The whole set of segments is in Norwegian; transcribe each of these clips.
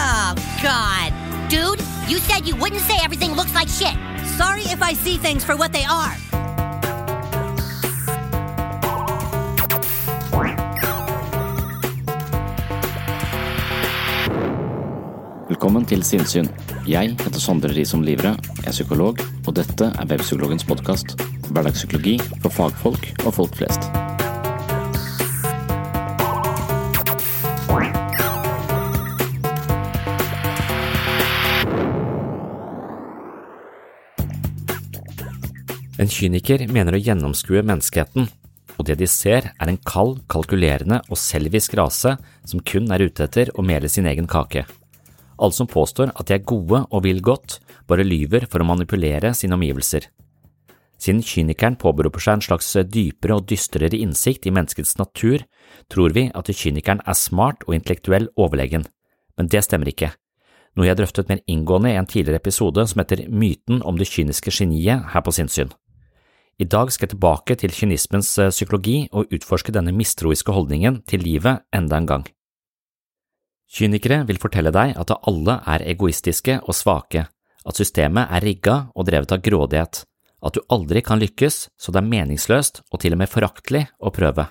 Oh, God. Dude, you said you wouldn't say everything looks like shit. Sorry if I see things for what they are. Velkommen til Sinnsyn. Jeg heter Sondre Risom Livre, er psykolog, og dette er Webpsykologens podkast. Hverdagspsykologi for fagfolk og folk flest. En kyniker mener å gjennomskue menneskeheten, og det de ser er en kald, kalkulerende og selvisk rase som kun er ute etter å mele sin egen kake. Alle som påstår at de er gode og vil godt, bare lyver for å manipulere sine omgivelser. Siden kynikeren påberoper seg en slags dypere og dystrere innsikt i menneskets natur, tror vi at kynikeren er smart og intellektuell overlegen, men det stemmer ikke, noe jeg drøftet mer inngående i en tidligere episode som heter Myten om det kyniske geniet her på sinnssyn. I dag skal jeg tilbake til kynismens psykologi og utforske denne mistroiske holdningen til livet enda en gang. Kynikere vil fortelle deg at alle er egoistiske og svake, at systemet er rigga og drevet av grådighet, at du aldri kan lykkes, så det er meningsløst og til og med foraktelig å prøve.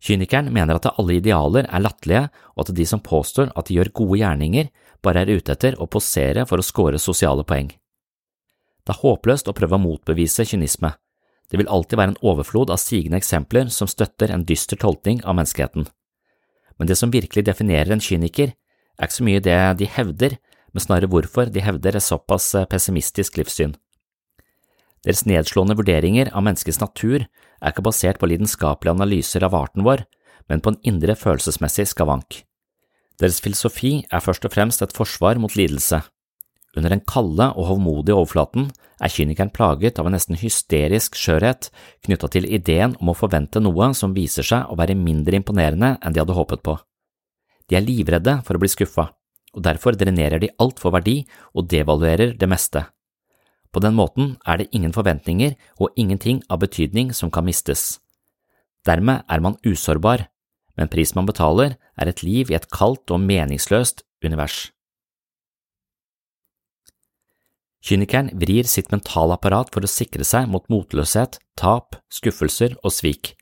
Kynikeren mener at alle idealer er latterlige, og at de som påstår at de gjør gode gjerninger, bare er ute etter å posere for å score sosiale poeng. Det er håpløst å prøve å motbevise kynisme. Det vil alltid være en overflod av sigende eksempler som støtter en dyster tolkning av menneskeheten. Men det som virkelig definerer en kyniker, er ikke så mye det de hevder, men snarere hvorfor de hevder et såpass pessimistisk livssyn. Deres nedslående vurderinger av menneskets natur er ikke basert på lidenskapelige analyser av arten vår, men på en indre følelsesmessig skavank. Deres filosofi er først og fremst et forsvar mot lidelse. Under den kalde og hovmodige overflaten er kynikeren plaget av en nesten hysterisk skjørhet knytta til ideen om å forvente noe som viser seg å være mindre imponerende enn de hadde håpet på. De er livredde for å bli skuffa, og derfor drenerer de alt for verdi og devaluerer det meste. På den måten er det ingen forventninger og ingenting av betydning som kan mistes. Dermed er man usårbar, men prisen man betaler er et liv i et kaldt og meningsløst univers. Kynikeren vrir sitt mentalapparat for å sikre seg mot motløshet, tap, skuffelser og svik.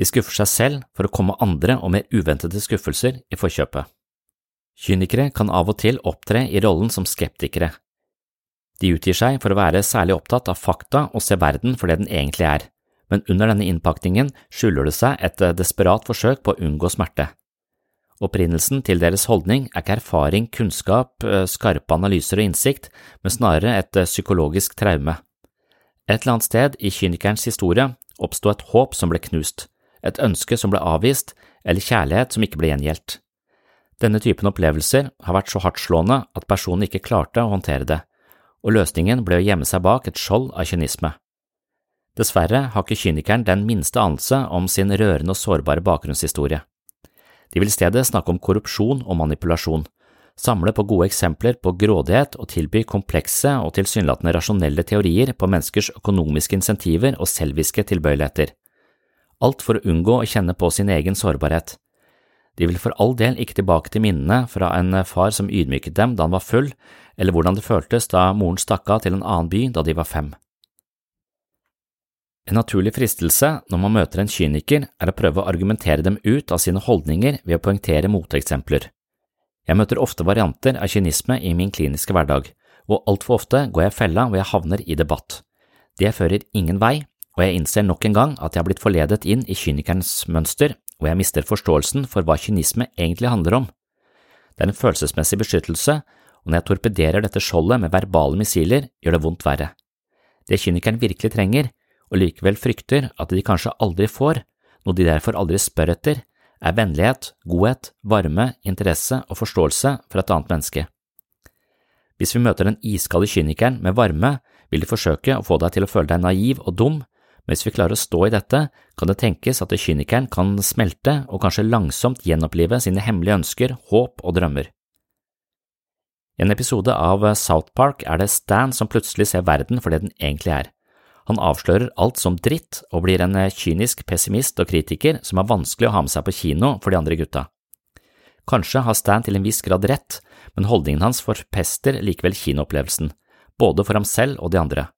De skuffer seg selv for å komme andre og mer uventede skuffelser i forkjøpet. Kynikere kan av og til opptre i rollen som skeptikere. De utgir seg for å være særlig opptatt av fakta og se verden for det den egentlig er, men under denne innpakningen skjuler det seg et desperat forsøk på å unngå smerte. Opprinnelsen til deres holdning er ikke erfaring, kunnskap, skarpe analyser og innsikt, men snarere et psykologisk traume. Et eller annet sted i kynikerens historie oppsto et håp som ble knust, et ønske som ble avvist, eller kjærlighet som ikke ble gjengjeldt. Denne typen opplevelser har vært så hardtslående at personen ikke klarte å håndtere det, og løsningen ble å gjemme seg bak et skjold av kynisme. Dessverre har ikke kynikeren den minste anelse om sin rørende og sårbare bakgrunnshistorie. De vil i stedet snakke om korrupsjon og manipulasjon, samle på gode eksempler på grådighet og tilby komplekse og tilsynelatende rasjonelle teorier på menneskers økonomiske insentiver og selviske tilbøyeligheter. Alt for å unngå å kjenne på sin egen sårbarhet. De vil for all del ikke tilbake til minnene fra en far som ydmyket dem da han var full, eller hvordan det føltes da moren stakk av til en annen by da de var fem. En naturlig fristelse når man møter en kyniker, er å prøve å argumentere dem ut av sine holdninger ved å poengtere moteksempler. Jeg møter ofte varianter av kynisme i min kliniske hverdag, og altfor ofte går jeg fella hvor jeg havner i debatt. Det fører ingen vei, og jeg innser nok en gang at jeg har blitt forledet inn i kynikerens mønster, og jeg mister forståelsen for hva kynisme egentlig handler om. Det er en følelsesmessig beskyttelse, og når jeg torpederer dette skjoldet med verbale missiler, gjør det vondt verre. Det kynikeren virkelig trenger, og likevel frykter at de kanskje aldri får, noe de derfor aldri spør etter, er vennlighet, godhet, varme, interesse og forståelse for et annet menneske. Hvis vi møter den iskalde kynikeren med varme, vil de forsøke å få deg til å føle deg naiv og dum, men hvis vi klarer å stå i dette, kan det tenkes at kynikeren kan smelte og kanskje langsomt gjenopplive sine hemmelige ønsker, håp og drømmer. I en episode av South Park er det Stan som plutselig ser verden for det den egentlig er. Han avslører alt som dritt og blir en eh, kynisk pessimist og kritiker som er vanskelig å ha med seg på kino for de andre gutta. Kanskje har Stan til en viss grad rett, men holdningen hans forpester likevel kinoopplevelsen, både for ham selv og de andre.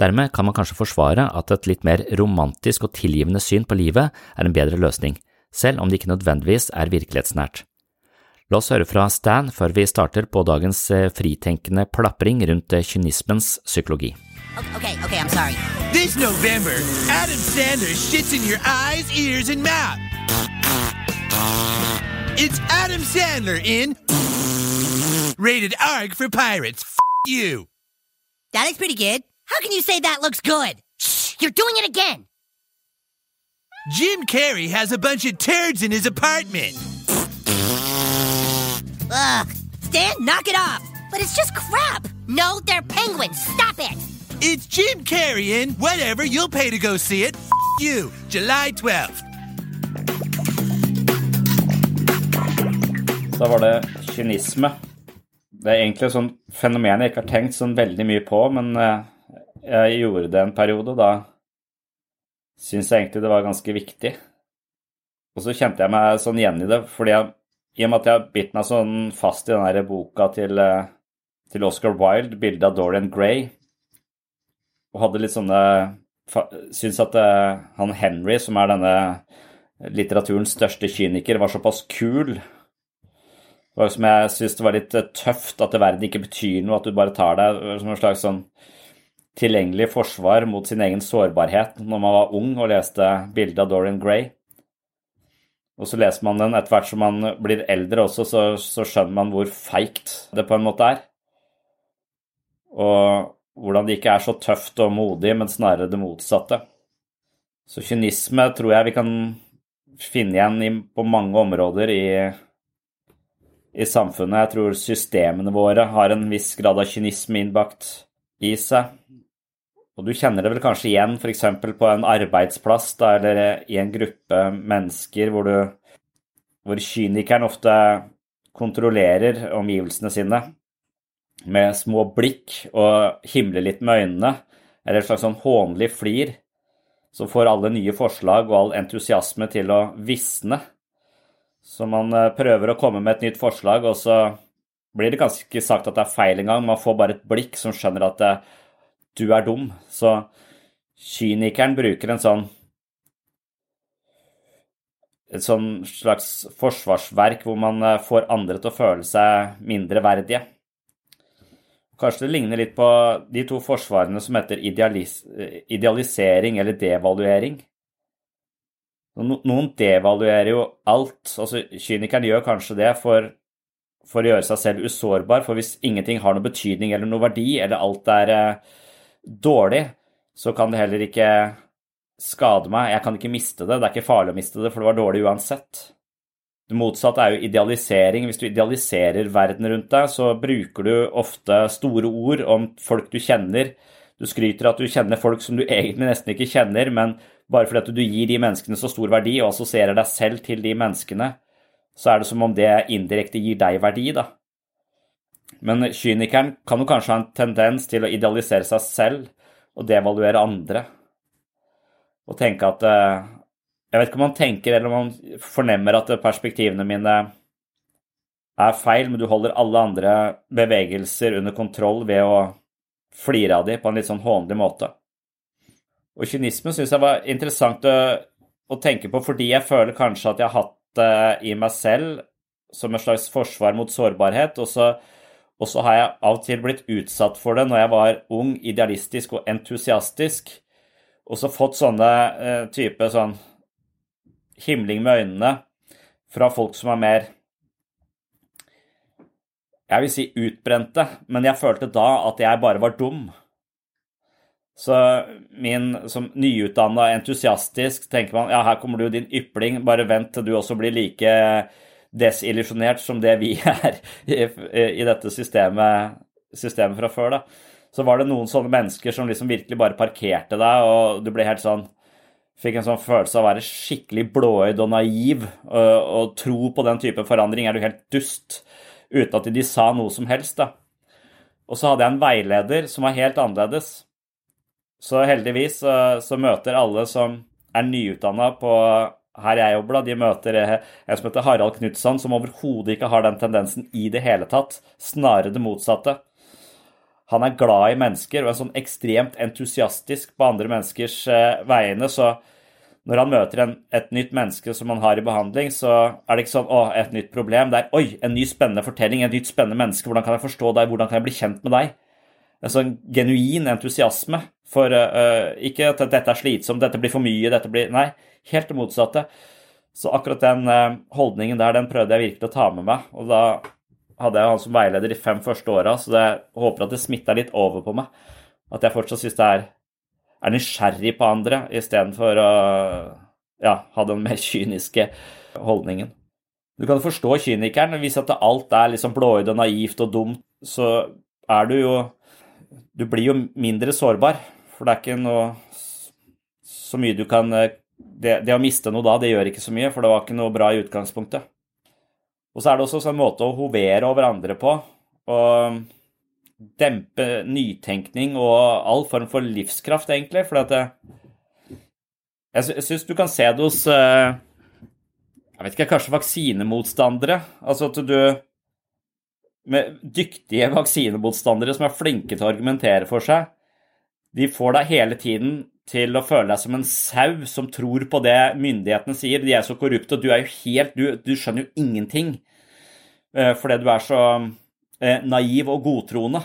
Dermed kan man kanskje forsvare at et litt mer romantisk og tilgivende syn på livet er en bedre løsning, selv om det ikke nødvendigvis er virkelighetsnært. La oss høre fra Stan før vi starter på dagens eh, fritenkende plapring rundt eh, kynismens psykologi. Okay, okay, I'm sorry. This November, Adam Sandler shits in your eyes, ears, and mouth. It's Adam Sandler in Rated Arg for Pirates. F you. That looks pretty good. How can you say that looks good? Shh, you're doing it again. Jim Carrey has a bunch of turds in his apartment. Ugh. Stan, knock it off. But it's just crap. No, they're penguins. Stop it. It's Jim Carrey whatever you'll pay to go see it. F you. July 12th. Da var det kynisme. Det er egentlig et sånt fenomen jeg ikke har tenkt sånn veldig mye på, men eh, jeg gjorde det en periode, og da syns jeg egentlig det var ganske viktig. Og så kjente jeg meg sånn igjen i det, fordi jeg, i og med at jeg har bitt meg sånn fast i den der boka til, eh, til Oscar Wilde, bildet av Dorian Gray, og hadde litt sånne Syns at uh, han Henry, som er denne litteraturens største kyniker, var såpass kul. Det var som jeg syns det var litt uh, tøft at verden ikke betyr noe, at du bare tar deg som en slags sånn tilgjengelig forsvar mot sin egen sårbarhet når man var ung og leste bildet av Dorian Gray. Og så leser man den etter hvert som man blir eldre også, så, så skjønner man hvor feigt det på en måte er. Og hvordan det ikke er så tøft og modig, men snarere det motsatte. Så kynisme tror jeg vi kan finne igjen på mange områder i, i samfunnet. Jeg tror systemene våre har en viss grad av kynisme innbakt i seg. Og du kjenner det vel kanskje igjen f.eks. på en arbeidsplass da, eller i en gruppe mennesker hvor, du, hvor kynikeren ofte kontrollerer omgivelsene sine med små blikk og himler litt med øynene, eller et slags sånn hånlig flir, som får alle nye forslag og all entusiasme til å visne. Så man eh, prøver å komme med et nytt forslag, og så blir det ganske ikke sagt at det er feil engang. Man får bare et blikk som skjønner at det, eh, du er dum. Så kynikeren bruker en sånn et sånn slags forsvarsverk hvor man eh, får andre til å føle seg mindreverdige. Kanskje det ligner litt på de to forsvarene som heter idealis idealisering eller devaluering. Noen devaluerer jo alt. altså Kynikeren gjør kanskje det for, for, å gjøre seg selv usårbar. For hvis ingenting har noe betydning eller noe verdi, eller alt er eh, dårlig, så kan det heller ikke skade meg. Jeg kan ikke miste det. Det er ikke farlig å miste det, for det var dårlig uansett. Det motsatte er jo idealisering. Hvis du idealiserer verden rundt deg, så bruker du ofte store ord om folk du kjenner. Du skryter at du kjenner folk som du egentlig nesten ikke kjenner, men bare fordi at du gir de menneskene så stor verdi og assosierer deg selv til de menneskene, så er det som om det indirekte gir deg verdi, da. Men kynikeren kan jo kanskje ha en tendens til å idealisere seg selv og devaluere andre. Og tenke at eh, Jeg vet ikke om han tenker eller om han fornemmer at perspektivene mine er feil, men du holder alle andre bevegelser under kontroll ved å flire av dem på en litt sånn hånlig måte. Og kynisme syns jeg var interessant å, å, tenke på fordi jeg føler kanskje at jeg har hatt det i meg selv som et slags forsvar mot sårbarhet. og så og så har jeg av og til blitt utsatt for det når jeg var ung, idealistisk og entusiastisk, og så fått sånne eh, type sånn himling med øynene fra folk som er mer Jeg vil si utbrente, men jeg følte da at jeg bare var dum. Så min som nyutdanna entusiastisk tenker man ja, her kommer du din ypling, bare vent til du også blir like desillusjonert som det vi er i, i dette systemet, systemet, fra før, da. Så var det noen sånne mennesker som liksom virkelig bare parkerte deg, og du ble helt sånn Fikk en sånn følelse av å være skikkelig blåøyd og naiv og, og tro på den type forandring. Er du helt dust? Uten at de sa noe som helst, da. Og så hadde jeg en veileder som var helt annerledes. Så heldigvis så, så møter alle som er nyutdanna på her jeg jobber, da, de møter en som heter Harald Knutson, som overhodet ikke har den tendensen i det hele tatt. Snarere det motsatte. Han er glad i mennesker og er sånn ekstremt entusiastisk på andre menneskers eh, vegne. Så når han møter en, et nytt menneske som han har i behandling, så er det ikke sånn 'Å, et nytt problem'. Det er 'Oi, en ny spennende fortelling, en nytt spennende menneske'. Hvordan kan jeg forstå deg? Hvordan kan jeg bli kjent med deg? En sånn genuin entusiasme for uh, Ikke at dette er slitsomt, dette blir for mye, dette blir Nei Helt det motsatte. Så akkurat den uh, holdningen der, den prøvde jeg virkelig å ta med meg. Og da hadde jeg han som veileder de fem første åra, så jeg håper at det smitta litt over på meg. At jeg fortsatt syns det er, er nysgjerrig på andre, istedenfor å ja, ha den mer kyniske holdningen. Du kan forstå kynikeren. Hvis at alt er liksom blåøyd og naivt og dumt, så er du jo Du blir jo mindre sårbar. For det er ikke noe så mye du kan eh, det, det, å miste noe da, det gjør ikke så mye, for det var ikke noe bra i utgangspunktet. Og så er det også en sånn måte å hovere over andre på. Og dempe nytenkning og all form for livskraft, egentlig. For at jeg syns du kan se det hos eh, Jeg vet ikke, kanskje vaksinemotstandere. Altså at du Med dyktige vaksinemotstandere som er flinke til å argumentere for seg, de får deg hele tiden til å føle deg som en sau som tror på det myndighetene sier. De er så korrupte, og du er jo helt Du, du skjønner jo ingenting uh, fordi du er så uh, naiv og godtroende.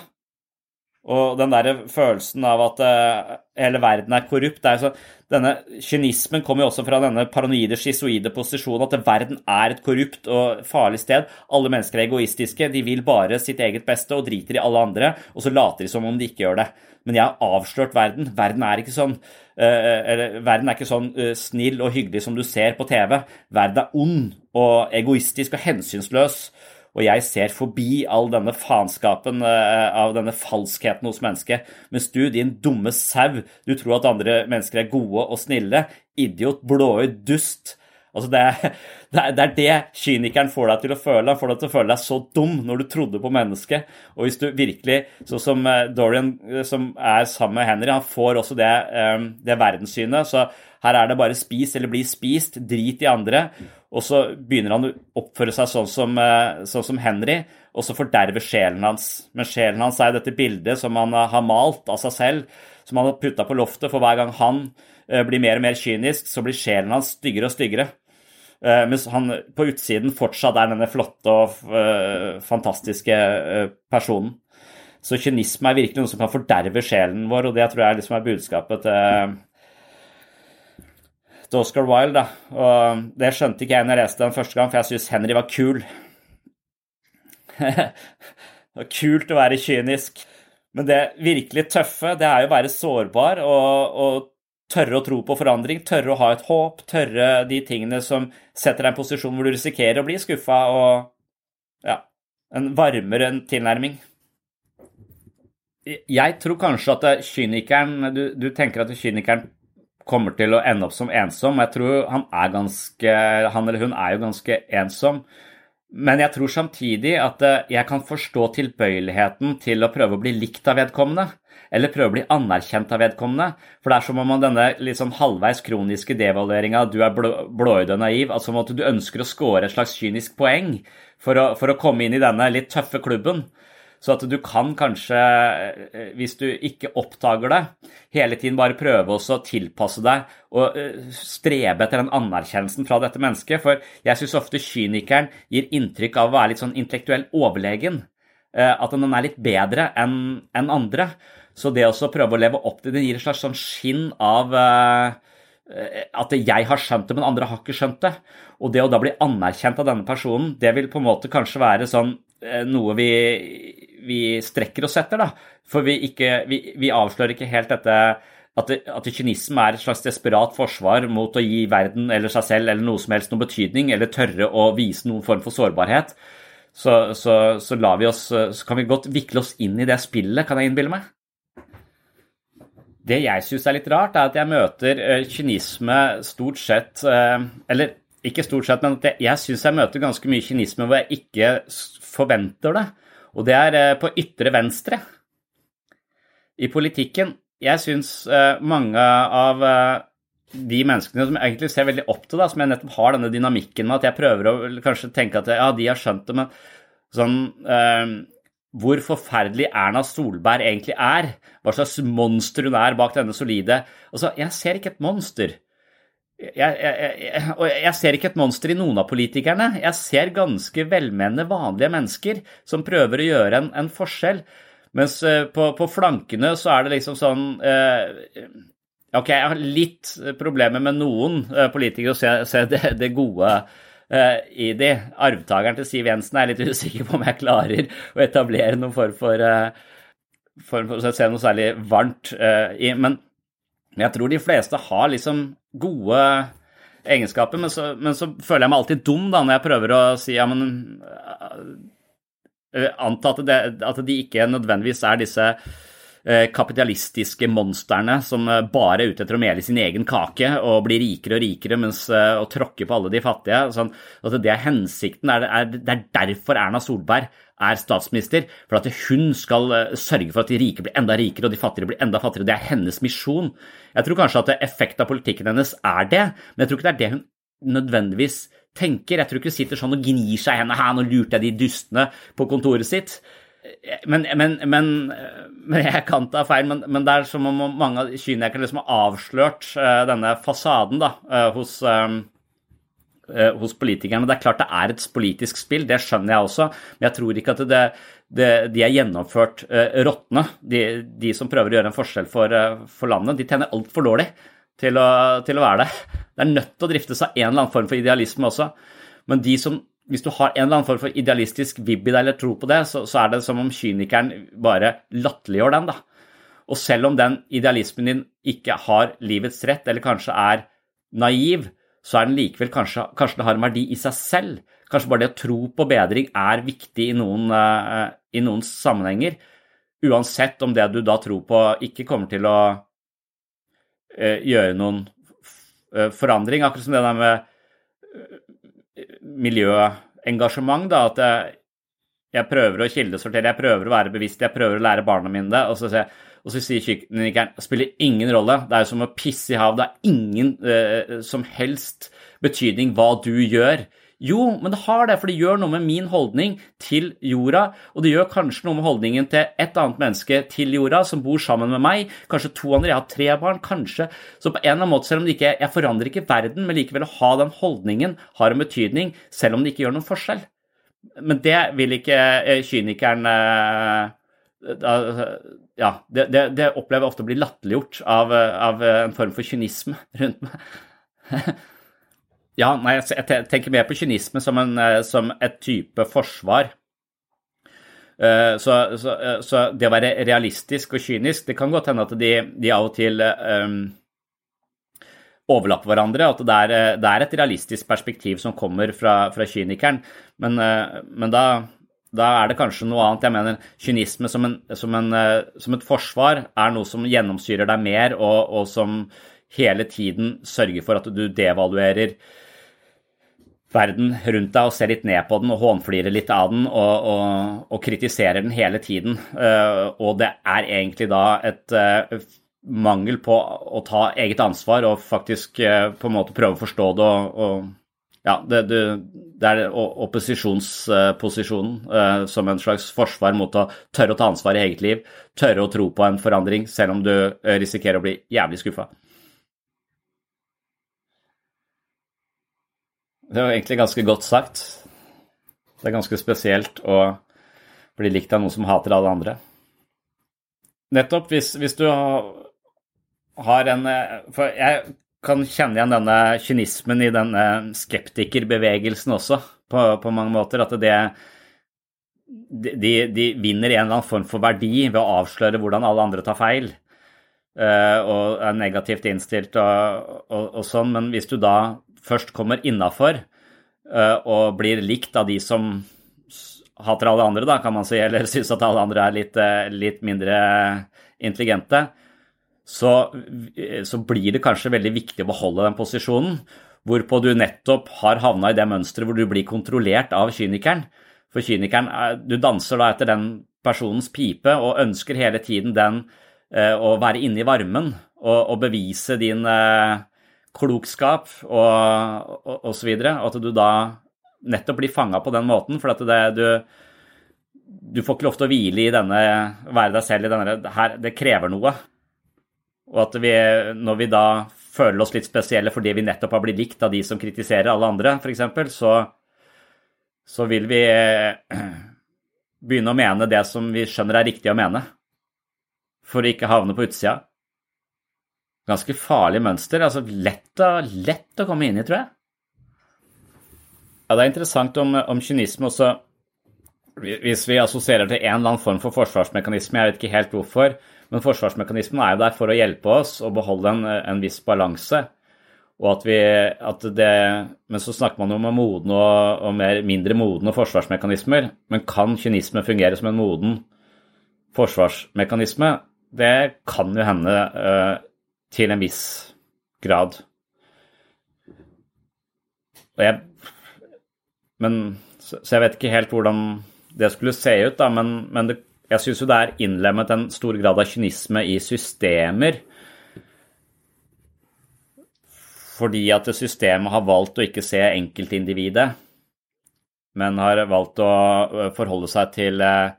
Og den der følelsen av at uh, hele verden er korrupt er så, Denne kynismen kommer jo også fra denne paranoide, schizoide posisjonen at verden er et korrupt og farlig sted. Alle mennesker er egoistiske. De vil bare sitt eget beste og driter i alle andre, og så later de som om de ikke gjør det men jeg har avslørt verden. Verden er ikke sånn, uh, eller, verden er ikke sånn uh, snill og hyggelig som du ser på TV. Verden er ond og egoistisk og hensynsløs. Og jeg ser forbi all denne faenskapen uh, av denne falskheten hos mennesket. Mens du, din dumme sau, du tror at andre mennesker er gode og snille. Idiot, blåøyd dust Altså det, det, er, det, er kynikeren får deg til å føle. Han får deg til å føle deg så dum når du trodde på mennesket. Og hvis du virkelig, sånn som eh, Dorian eh, som er sammen med Henry, han får også det, eh, det verdenssynet. Så her er det bare spis eller bli spist, drit i andre. Og så begynner han å oppføre seg sånn som, sånn som Henry, og så forderver sjelen hans. Men sjelen hans er jo dette bildet som han har malt av seg selv, som han har putta på loftet, for hver gang han blir mer og mer kynisk, så blir sjelen hans styggere og styggere. Mens han på utsiden fortsatt er denne flotte og fantastiske personen. Så kynisme er virkelig noe som kan forderve sjelen vår, og det tror jeg liksom er budskapet til, til Oscar Wilde. Da. Og det skjønte ikke jeg når jeg leste den første gang, for jeg syntes Henry var kul. det var kult å være kynisk. Men det virkelig tøffe, det er jo å være sårbar og, og tørre å tro på forandring, tørre å ha et håp, tørre de tingene som setter deg i en posisjon hvor du risikerer å bli skuffa, og ja, en varmere tilnærming. Jeg tror kanskje at kynikeren du, du tenker at kynikeren kommer til å ende opp som ensom. Jeg tror han er ganske Han eller hun er jo ganske ensom. Men jeg tror samtidig at jeg kan forstå tilbøyeligheten til å prøve å bli likt av vedkommende eller prøve å bli anerkjent av vedkommende. For det er som om man denne sånn halvveis kroniske devalueringa du er blå, blåøyd og naiv, altså om at du ønsker å score et slags kynisk poeng for å, for å komme inn i denne litt tøffe klubben. Så at du kan kanskje, eh, hvis du ikke oppdager det, hele tiden bare prøve å tilpasse deg og eh, strebe etter den anerkjennelsen fra dette mennesket. For jeg syns ofte kynikeren gir inntrykk av å være litt sånn intellektuell overlegen. Eh, at den er litt bedre enn andre. Så det å prøve å leve opp til det gir et slags sånn skinn av at jeg har skjønt det, men andre har ikke skjønt det. Og det å da bli anerkjent av denne personen, det vil på en måte kanskje være sånn noe vi, vi, strekker oss etter, da. For vi, ikke, vi, vi avslører ikke helt dette at, at kynisme er et slags desperat forsvar mot å gi verden eller seg selv eller noe som helst noen betydning, eller tørre å vise noen form for sårbarhet. Så, så, så, oss, så kan vi godt vikle oss inn i det spillet, kan jeg innbille meg. Det jeg syns er litt rart, er at jeg møter eh, kynisme stort sett eh, Eller ikke stort sett, men at jeg syns jeg møter ganske mye kynisme hvor jeg ikke forventer det. Og det er eh, på ytre venstre. I politikken. Jeg syns mange av de menneskene som egentlig ser veldig opp til, da, som jeg nettopp har denne dynamikken med at jeg prøver å kanskje tenke at ja, de har skjønt det, men sånn hvor forferdelig Erna Solberg egentlig er. Hva slags monster hun er bak denne solide Altså, jeg ser ikke et monster. Jeg, jeg, jeg, jeg ser ikke et monster i noen av politikerne. Jeg ser ganske velmenende, vanlige mennesker som prøver å gjøre en, en forskjell. Mens uh, på, på, flankene så er det liksom sånn eh, Ok, jeg har litt problemer med noen uh, politikere å se, se det, det, gode Eh, i de. Arvtakeren til Siv Jensen er jeg litt usikker på om jeg klarer å etablere noen form for, uh, for, for å se noe særlig varmt i. Men jeg tror de fleste har liksom gode egenskaper, men så, men så, føler jeg meg alltid dum da når jeg prøver å si ja, men Anta at, det, at de ikke nødvendigvis er disse Eh, kapitalistiske monstrene som eh, bare er ute etter å mele sin egen kake og bli rikere og rikere mens, eh, og tråkke på alle de fattige. Sånn, at det er hensikten. Det er, det er derfor Erna Solberg er statsminister. For at hun skal sørge for at de rike blir enda rikere og de fattigere blir enda fattigere. Det er hennes misjon. Jeg tror kanskje at effekten av politikken hennes er det, men jeg tror ikke det er det hun nødvendigvis tenker. Jeg tror ikke hun sitter sånn og gnir seg i hendene. Her, nå lurte jeg de dustene på kontoret sitt men, men, men, men, jeg kan ta feil, men, det er som om mange av kynikerne liksom har avslørt uh, denne fasaden da, uh, hos, hos, politikerne. Det er klart det er et politisk spill, det skjønner jeg også, men jeg tror ikke at det, det, de er gjennomført råtne. De, de, som prøver å gjøre en forskjell for, for landet, de tjener altfor dårlig til å, til å være det. Det er nødt til å driftes av en eller annen form for idealisme også. Men de som hvis du har en eller annen form for idealistisk vibb i deg eller tro på det, så, så, er det som om kynikeren bare latterliggjør den. da. Og selv om den idealismen din ikke har livets rett, eller kanskje er naiv, så er den likevel kanskje, kanskje det har en verdi i seg selv. Kanskje bare det å tro på bedring er viktig i noen, uh, i noen sammenhenger. Uansett om det du da tror på, ikke kommer til å uh, gjøre noen uh, forandring. Akkurat som det der med miljøengasjement. da, At jeg, jeg, prøver å kildesortere, jeg prøver å være bevisst, jeg prøver å lære barna mine det. Og så, og så sier kynikeren det spiller ingen rolle, det er jo som å pisse i havet. Det er ingen eh, som helst betydning hva du gjør. Jo, men det har det, for det gjør noe med min holdning til jorda, og det gjør kanskje noe med holdningen til et annet menneske til jorda, som bor sammen med meg, kanskje to andre, jeg har tre barn, kanskje. Så på en eller annen måte, selv om ikke, jeg forandrer ikke verden, men likevel å ha den holdningen har en betydning, selv om det ikke gjør noen forskjell. Men det vil ikke eh, kynikeren eh, ja, det, det, det, opplever jeg ofte å bli latterliggjort av, av en form for kynisme rundt meg. Ja, nei, jeg tenker mer på kynisme som, en, eh, som et type forsvar. Eh, så, så, eh, så, det å være realistisk og kynisk Det kan godt hende at de, de av og til um, overlapper hverandre. At det er, det er et realistisk perspektiv som kommer fra, fra kynikeren. Men, men da, da, er det kanskje noe annet. Jeg mener kynisme som, en, som, en, som, et forsvar er noe som gjennomsyrer deg mer, og, og som hele tiden sørger for at du devaluerer verden rundt deg og ser litt ned på den og hånflirer litt av den og, og, og kritiserer den hele tiden. Uh, og det er egentlig da et uh, mangel på å ta eget ansvar og faktisk på en måte prøve å forstå det og, og ja, det, det, det, er opposisjonsposisjonen som en slags forsvar mot å tørre å ta ansvar i eget liv, tørre å tro på en forandring selv om du risikerer å bli jævlig skuffa. Det var egentlig ganske godt sagt. Det er ganske spesielt å bli likt av noen som hater alle andre. Nettopp hvis, hvis du har en For jeg kan kjenne igjen denne kynismen i denne skeptikerbevegelsen også, på, på mange måter. At det de, de, vinner en eller annen form for verdi ved å avsløre hvordan alle andre tar feil. Uh, og er negativt innstilt og, og, og, sånn. Men hvis du da først kommer innafor uh, og blir likt av de som hater alle andre, da, kan man si, eller syns at alle andre er litt, uh, litt mindre intelligente, så, så, blir det kanskje veldig viktig å beholde den posisjonen. Hvorpå du nettopp har havna i det mønsteret hvor du blir kontrollert av kynikeren. For kynikeren, du danser da etter den personens pipe og ønsker hele tiden den uh, å være inne i varmen og, og bevise din uh, klokskap og, og, og så videre. Og at du da nettopp blir fanga på den måten. For at det, du, du får ikke lov til å hvile i denne, være deg selv i denne her, Det krever noe. Og at vi, når vi da føler oss litt spesielle fordi vi nettopp har blitt likt av de som kritiserer alle andre, f.eks., så, så vil vi begynne å mene det som vi skjønner er riktig å mene. For å ikke havne på utsida ganske farlig mønster. altså Lett lett å komme inn i, tror jeg. Ja, Det er interessant om, om kynisme også Hvis vi assosierer til en eller annen form for forsvarsmekanisme, jeg vet ikke helt hvorfor, men forsvarsmekanismen er jo der for å hjelpe oss å beholde en, en viss balanse. Og at vi, at det, Men så snakker man om modne og, og mer, mindre modne forsvarsmekanismer. Men kan kynisme fungere som en moden forsvarsmekanisme? Det kan jo hende. Uh, til en viss grad. Jeg, men, så, så, jeg vet ikke helt hvordan det skulle se ut, da, men, men det, jeg syns jo det er innlemmet en stor grad av kynisme i systemer. Fordi at systemet har valgt å ikke se enkeltindividet, men har valgt å forholde seg til eh,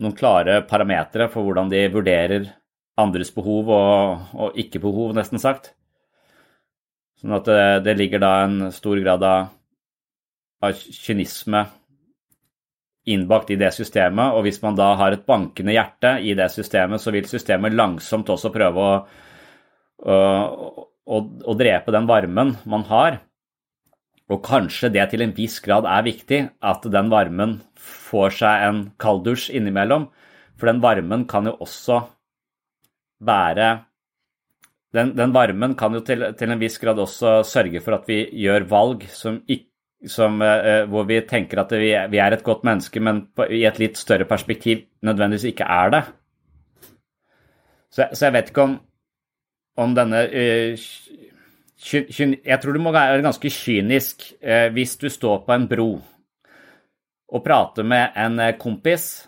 noen klare parametere for hvordan de vurderer andres behov og, og ikke-behov, nesten sagt. Sånn at det, det, ligger da en stor grad av, av kynisme innbakt i det systemet, og hvis man da har et bankende hjerte i det systemet, så vil systemet langsomt også prøve å, å, å, å drepe den varmen man har. Og kanskje det til en viss grad er viktig, at den varmen får seg en kalddusj innimellom. For den varmen kan jo også være den, den, varmen kan jo til, til, en viss grad også sørge for at vi gjør valg som, som, uh, hvor vi tenker at vi, er et godt menneske, men i et litt større perspektiv nødvendigvis ikke er det. Så, jeg vet ikke om, om denne ky, Jeg tror du må være ganske kynisk hvis du står på en bro og prater med en kompis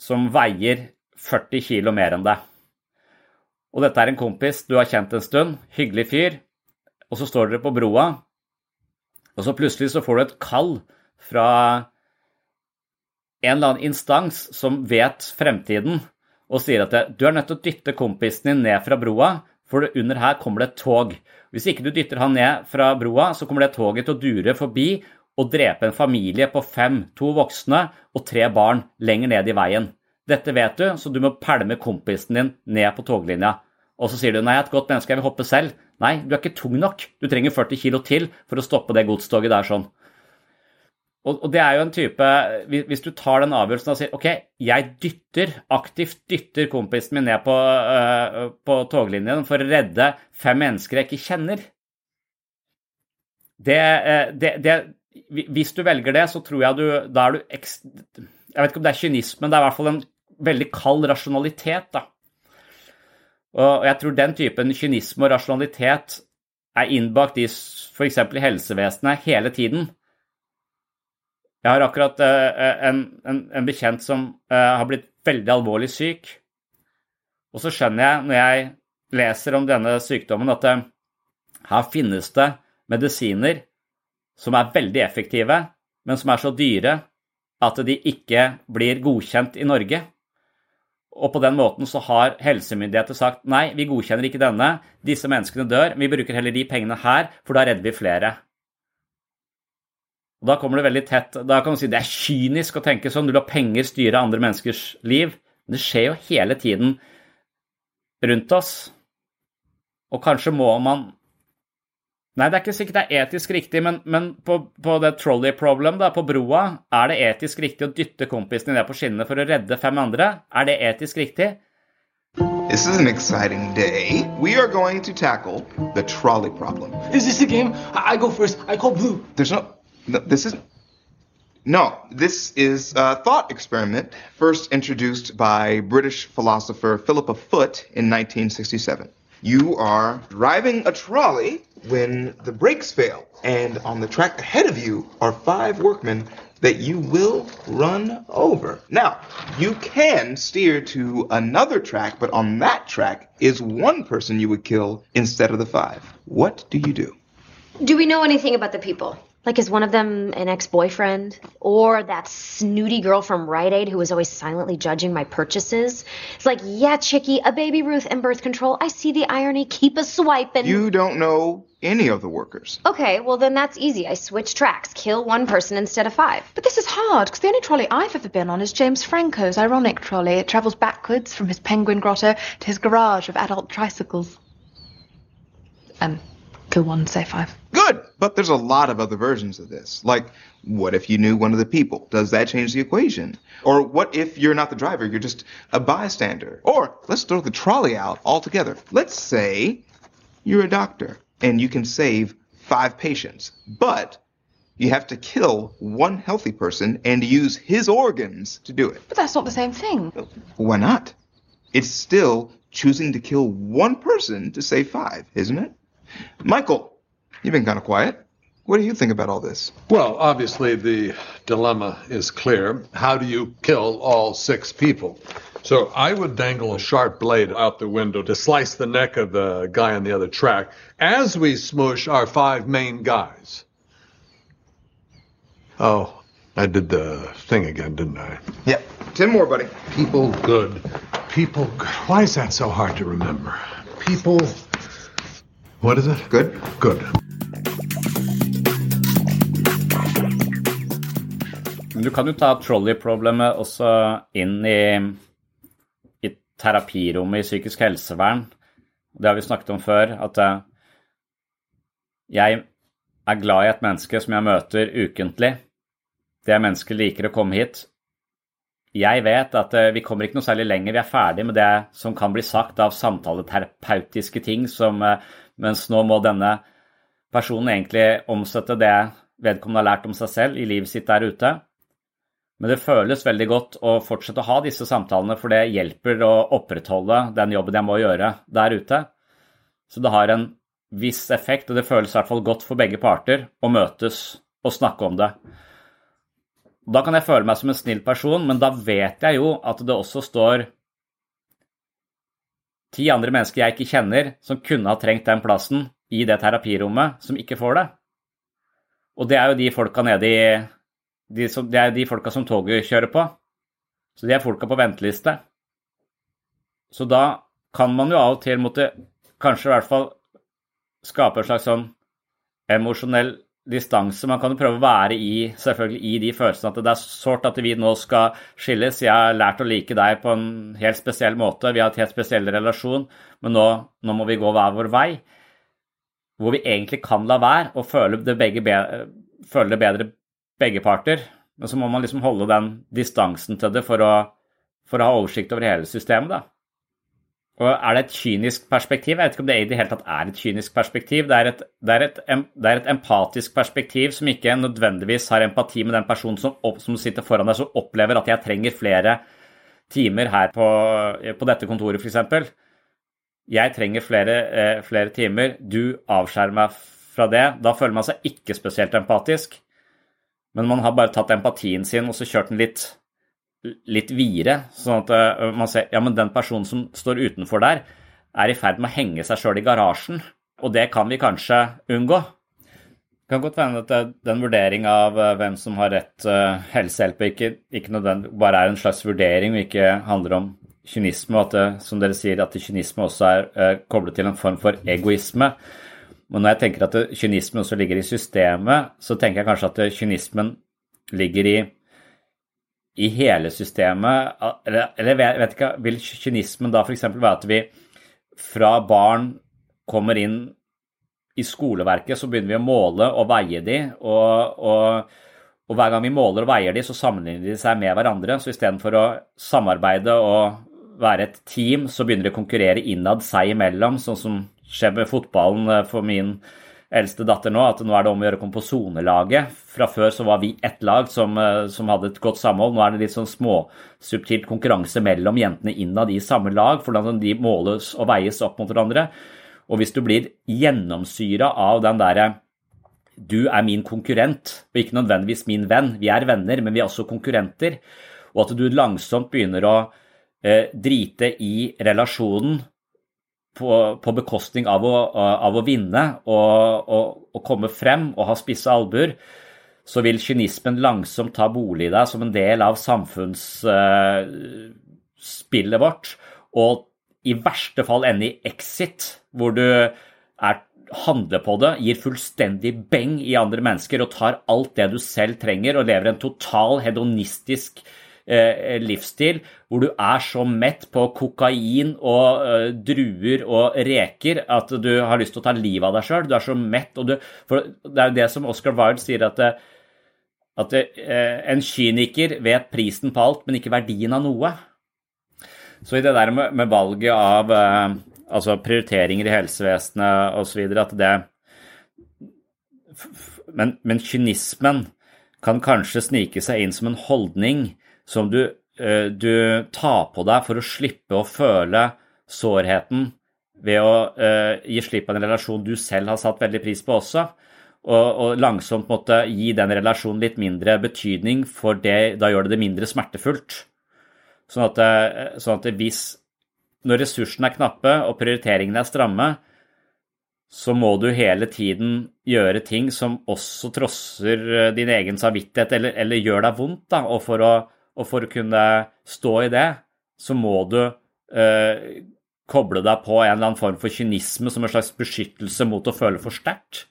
som veier 40 kilo mer enn deg. Og dette er en kompis du har kjent en stund, hyggelig fyr, og så står dere på broa, og så plutselig så får du et kall fra en eller annen instans som vet fremtiden, og sier at du er nødt til å dytte kompisen din ned fra broa, for under her kommer det et tog. Hvis ikke du dytter han ned fra broa, så kommer det toget til å dure forbi og drepe en familie på fem, to voksne og tre barn lenger ned i veien. Dette vet du, så du må pælme kompisen din ned på toglinja. Og så sier du nei, jeg er et godt menneske, jeg vil hoppe selv. Nei, du er ikke tung nok. Du trenger 40 kilo til for å stoppe det godstoget der sånn. Og, det er jo en type Hvis du tar den avgjørelsen og sier OK, jeg dytter, aktivt dytter kompisen min ned på, uh, på toglinjen for å redde fem mennesker jeg ikke kjenner det, det, det, Hvis du velger det, så tror jeg du Da er du Jeg vet ikke om det er kynisme, men det er i hvert fall en veldig kald rasjonalitet, da. Og jeg tror den typen kynisme og rasjonalitet er innbakt i f.eks. helsevesenet hele tiden. Jeg har akkurat uh, en, en, en, bekjent som uh, har blitt veldig alvorlig syk. Og så skjønner jeg når jeg leser om denne sykdommen, at her finnes det medisiner som er veldig effektive, men som er så dyre at de ikke blir godkjent i Norge. Og på den måten så har helsemyndigheter sagt nei, vi godkjenner ikke denne, disse menneskene dør, vi bruker heller de pengene her, for da redder vi flere. Og Da kommer det veldig tett Da kan man si det er kynisk å tenke sånn, du lar penger styre andre menneskers liv. Men det skjer jo hele tiden rundt oss. Og kanskje må man Nei, det er ikke sikkert det er etisk riktig, men, men på, på, det trolley problem da, på broa, er det etisk riktig å dytte kompisene ned på skinnene for å redde fem andre? Er det etisk riktig? This is an exciting day. We are going to tackle the trolley problem. Is this a game? I, I go first. I call blue. There's no, no this is no, this is a thought experiment first introduced by British philosopher Philippa Foot in 1967. You are driving a trolley when the brakes fail, and on the track ahead of you are five workmen that you will run over. Now, you can steer to another track, but on that track is one person you would kill instead of the five. What do you do? Do we know anything about the people? Like, is one of them an ex boyfriend? Or that snooty girl from Rite Aid who was always silently judging my purchases? It's like, yeah, chickie, a baby Ruth and birth control. I see the irony. Keep a swiping. You don't know any of the workers. Okay, well, then that's easy. I switch tracks. Kill one person instead of five. But this is hard, because the only trolley I've ever been on is James Franco's ironic trolley. It travels backwards from his penguin grotto to his garage of adult tricycles. Um, say five. Good, but there's a lot of other versions of this. Like, what if you knew one of the people? Does that change the equation? Or what if you're not the driver, you're just a bystander? Or let's throw the trolley out altogether. Let's say you're a doctor and you can save five patients, but you have to kill one healthy person and use his organs to do it. But that's not the same thing. Why not? It's still choosing to kill one person to save five, isn't it? Michael, You've been kind of quiet. What do you think about all this? Well, obviously, the dilemma is clear. How do you kill all six people? So I would dangle a sharp blade out the window to slice the neck of the guy on the other track as we smush our five main guys. Oh, I did the thing again, didn't I? Yep. Ten more, buddy. People good. People good. Why is that so hard to remember? People. What is it? Good. Good. Du kan jo ta trolley-problemet også inn i, i terapirommet i psykisk helsevern. Det har vi snakket om før, at eh, jeg er glad i et menneske som jeg møter ukentlig. Det mennesket liker å komme hit. Jeg vet at eh, vi kommer ikke noe særlig lenger. Vi er ferdig med det som kan bli sagt av samtaleterapeutiske ting, som, eh, mens nå må denne personen egentlig omsette det vedkommende har lært om seg selv i livet sitt der ute. Men det føles veldig godt å fortsette å ha disse samtalene, for det hjelper å opprettholde den jobben jeg må gjøre der ute. Så det har en viss effekt, og det føles i hvert fall godt for begge parter å møtes og snakke om det. Da kan jeg føle meg som en snill person, men da vet jeg jo at det også står ti andre mennesker jeg ikke kjenner, som kunne ha trengt den plassen i det terapirommet, som ikke får det. Og det er jo de folka nede i de som, Det er de folka som toget kjører på. Så de er folka på venteliste. Så da kan man jo av og til måtte kanskje i hvert fall skape en slags sånn emosjonell distanse. Man kan jo prøve å være i selvfølgelig i de følelsene at det er sårt at vi nå skal skilles. Jeg har lært å like deg på en helt spesiell måte. Vi har et helt spesiell relasjon, men nå, nå må vi gå hver vår vei. Hvor vi egentlig kan la være og føle det, begge, føle det bedre begge parter. Men så må man liksom holde den distansen til det for å, for å ha oversikt over hele systemet, da. Og er det et kynisk perspektiv? Jeg vet ikke om det i det hele tatt er et kynisk perspektiv. Det er et, det er et, det er et empatisk perspektiv som ikke nødvendigvis har empati med den personen som, som, sitter foran deg, som opplever at jeg trenger flere timer her på, på dette kontoret, f.eks. Jeg trenger flere, eh, flere timer. Du avskjærer meg fra det. Da føler man seg ikke spesielt empatisk. Men man har bare tatt empatien sin og så kjørt den litt litt videre, sånn at uh, man ser ja, men den personen som står utenfor der, er i ferd med å henge seg sjøl i garasjen. Og det kan vi kanskje unngå. Det kan godt være at den vurdering av uh, hvem som har rett helsehjelp, ikke, ikke bare er en slags vurdering og ikke handler om kynisme, og at det, som dere sier, at kynisme også er koblet til en form for egoisme. Men når jeg tenker at kynisme også ligger i systemet, så tenker jeg kanskje at kynismen ligger i i hele systemet Eller, jeg vet ikke, vil kynismen da f.eks. være at vi fra barn kommer inn i skoleverket, så begynner vi å måle og veie de, og, og, og hver gang vi måler og veier de, så sammenligner de seg med hverandre. Så istedenfor å samarbeide og være et team, så begynner de å konkurrere innad seg imellom, sånn som skjer med fotballen eh, for min eldste datter nå, at nå er det om å gjøre å komme på sonelaget. Fra før så var vi ett lag som, eh, som, hadde et godt samhold. Nå er det litt sånn småsubtilt konkurranse mellom jentene innad i samme lag, for de måles og veies opp mot hverandre. Og hvis du blir gjennomsyra av den derre du er min konkurrent, og ikke nødvendigvis min venn. Vi er venner, men vi er også konkurrenter. Og at du langsomt begynner å eh, drite i relasjonen på, på bekostning av å, av å vinne og, og, og, komme frem og ha spisse albuer, så vil kynismen langsomt ta bolig i deg som en del av samfunnsspillet uh, vårt, og i verste fall ende i exit, hvor du er, handler på det, gir fullstendig beng i andre mennesker og tar alt det du selv trenger, og lever en total hedonistisk Eh, livsstil hvor du er så mett på kokain og eh, druer og reker at du har lyst til å ta livet av deg sjøl. Du er så mett. og du, for Det er jo det som Oscar Wilde sier, at, at en kyniker vet prisen på alt, men ikke verdien av noe. Så i det der med, med valget av eh, altså prioriteringer i helsevesenet osv. at det men, men kynismen kan kanskje snike seg inn som en holdning som du, eh, du, tar på deg for å slippe å føle sårheten ved å uh, gi slipp på en relasjon du selv har satt veldig pris på også. Og, og, langsomt måtte gi den relasjonen litt mindre betydning, for det, da gjør det det mindre smertefullt. Sånn at, eh, sånn at hvis Når ressursene er knappe og prioriteringene er stramme, så må du hele tiden gjøre ting som også trosser din egen samvittighet, eller, eller gjør deg vondt. Da, og for å og for å kunne stå i det, så må du eh, koble deg på en eller annen form for kynisme som en slags beskyttelse mot å føle for sterkt.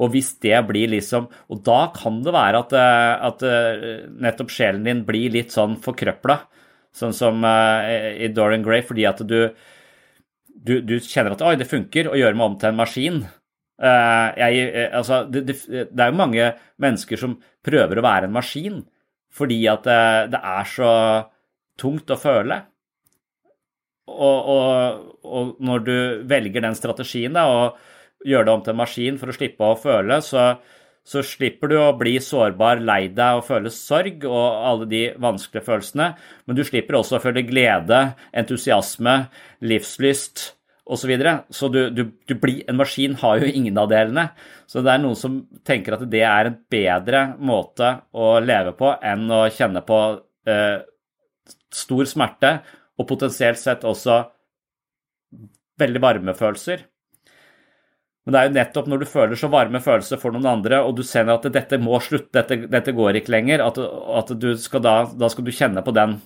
Og hvis det blir liksom Og da kan det være at, eh, at eh, nettopp sjelen din blir litt sånn forkrøpla, sånn som eh, i Dorian Gray, fordi at du, du, du kjenner at oi, det funker å gjøre meg om til en maskin. Uh, jeg, altså, det, det, det er jo mange mennesker som prøver å være en maskin fordi at det, det er så tungt å føle. Og, og, og, når du velger den strategien da, og gjør det om til en maskin for å slippe å føle, så, så slipper du å bli sårbar, lei deg og føle sorg og alle de vanskelige følelsene. Men du slipper også å føle glede, entusiasme, livslyst osv. Så, så du, du, du blir, en maskin har jo ingen av delene. Så det er noen som tenker at det er en bedre måte å leve på enn å kjenne på eh, stor smerte og potensielt sett også veldig varme følelser. Men det er jo nettopp når du føler så varme følelser for noen andre, og du ser at dette må slutte, dette, dette går ikke lenger, at, at skal da, da skal du kjenne på den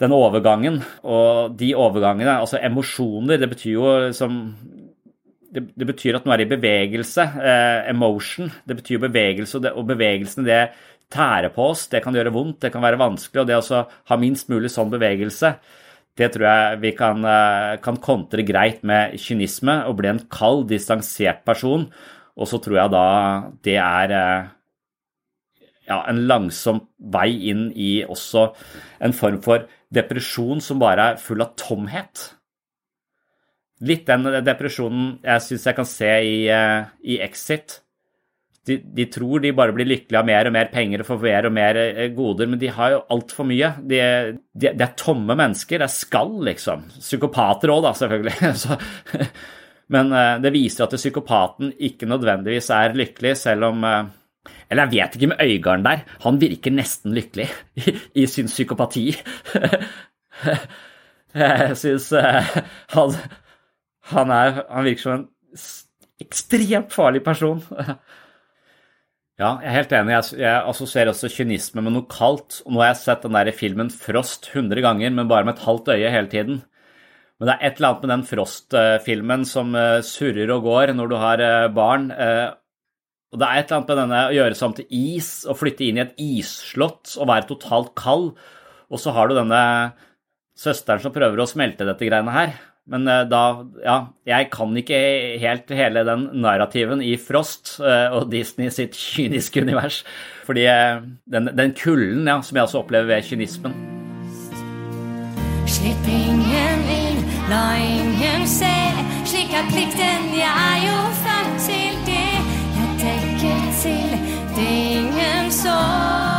den overgangen. Og de overgangene, altså emosjoner, det betyr jo som det, det, betyr at noe er i bevegelse. Eh, emotion. Det betyr bevegelse, og, det, og bevegelsene det tærer på oss. Det kan gjøre vondt, det kan være vanskelig. Og det å ha minst mulig sånn bevegelse, det tror jeg vi kan, eh, kan kontre greit med kynisme og bli en kald, distansert person. Og så tror jeg da det er, eh, ja, en langsom vei inn i også en form for depresjon som bare er full av tomhet. Litt den depresjonen jeg syns jeg kan se i, eh, i Exit. De, de, tror de bare blir lykkelige av mer og mer penger og får mer og mer eh, goder, men de har jo altfor mye. De, de, de, er tomme mennesker. Det er skall, liksom. Psykopater òg, da, selvfølgelig. Så, men eh, det viser at psykopaten ikke nødvendigvis er lykkelig, selv om eller jeg vet ikke med Øygarden der. Han virker nesten lykkelig i, sin psykopati. jeg syns han, han, er, han virker som en ekstremt farlig person. Ja, jeg er helt enig. Jeg, jeg assosierer også kynisme med noe kaldt. Og nå har jeg sett den der filmen Frost 100 ganger, men bare med et halvt øye hele tiden. Men det er et eller annet med den Frost-filmen som eh, surrer og går når du har eh, barn. Og det er et eller annet med denne å gjøre seg til is og flytte inn i et isslott og være totalt kald. Og så har du denne søsteren som prøver å smelte dette greiene her. Men eh, da Ja, jeg kan ikke helt hele den narrativen i Frost eh, og Disney sitt kyniske univers. Fordi eh, den, den kulden ja, som jeg også opplever ved kynismen. Slipp ingen inn, la ingen se, slik er plikten jeg er jo født ingen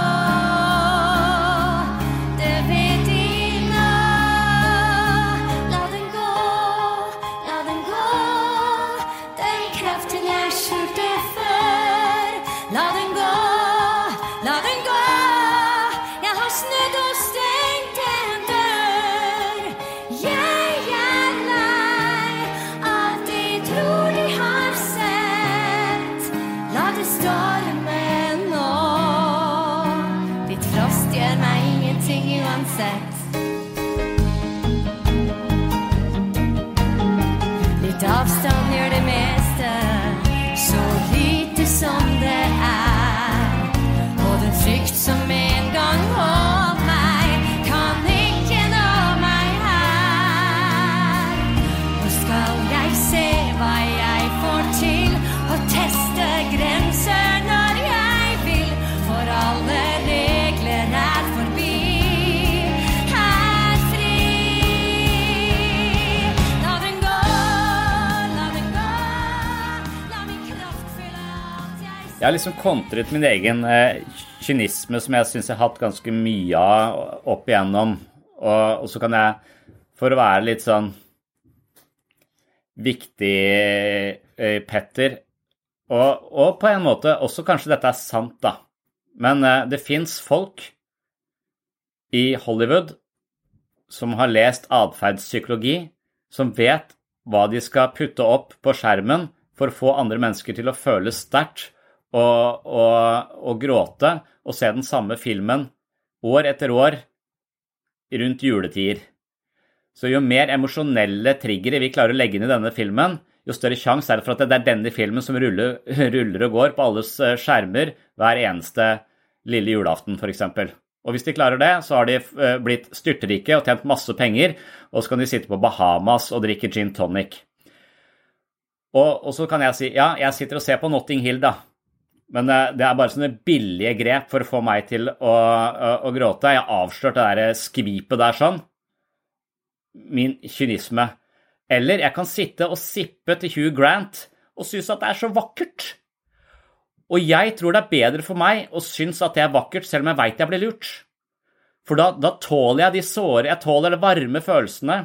Jeg har liksom kontret min egen eh, kynisme, som jeg syns jeg har hatt ganske mye av opp igjennom. Og, og, så kan jeg, for å være litt sånn viktig, eh, Petter og, og, på en måte også kanskje dette er sant, da. Men eh, det fins folk i Hollywood som har lest atferdspsykologi, som vet hva de skal putte opp på skjermen for å få andre mennesker til å føle sterkt og, og, og gråte og se den samme filmen år etter år rundt juletider. Så jo mer emosjonelle triggere vi klarer å legge inn i denne filmen, jo større sjanse er det for at det er denne filmen som ruller, ruller og går på alles eh, skjermer hver eneste lille julaften, f.eks. Og hvis de klarer det, så har de eh, blitt styrterike og tjent masse penger, og så kan de sitte på Bahamas og drikke gin tonic. Og, og så kan jeg si ja, jeg sitter og ser på Notting Hill, da. Men eh, det er bare sånne billige grep for å få meg til å, å, å gråte. Jeg har avslørt det der skvipet der sånn. Min kynisme. Eller jeg kan sitte og sippe til Hugh Grant og synes at det er så vakkert. Og jeg tror det er bedre for meg å synes at det er vakkert, selv om jeg veit jeg blir lurt. For da, da, tåler jeg de såre, jeg tåler de varme følelsene.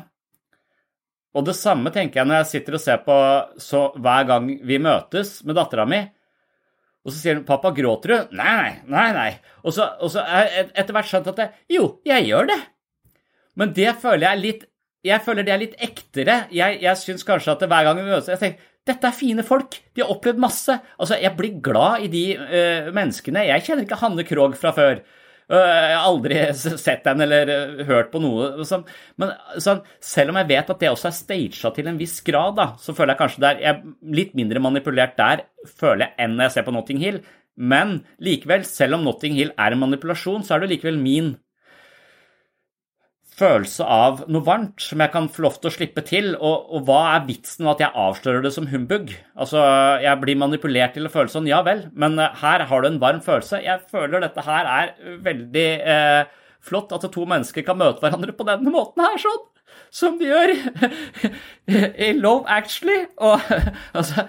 Og det samme tenker jeg når jeg sitter og ser på så hver gang vi møtes med dattera mi og så sier hun 'pappa, gråter du?' Nei, nei, nei. Og så, og så er etter hvert skjønt at det, jo, jeg gjør det. Men det føler jeg litt jeg føler det er litt ektere. Jeg, jeg syns kanskje at hver gang vi møtes Jeg tenker dette er fine folk. De har opplevd masse. Altså, Jeg blir glad i de uh, menneskene. Jeg kjenner ikke Hanne Krogh fra før. Jeg har aldri sett den eller hørt på noe. Men sånn, selv om jeg vet at det også er staged til en viss grad, så føler jeg kanskje det er litt mindre manipulert der føler jeg enn når jeg ser på Notting Hill. Men likevel, selv om Notting Hill er en manipulasjon, så er det likevel min følelse av noe varmt som jeg kan få lov til å slippe til. Og, og hva er vitsen med at jeg avslører det som humbug? Altså, jeg blir manipulert til å føle sånn, ja vel, men eh, her har du en varm følelse. Jeg føler dette her er veldig eh, flott, at to mennesker kan møte hverandre på denne måten her, sånn. Som de gjør i Love Actually. Og altså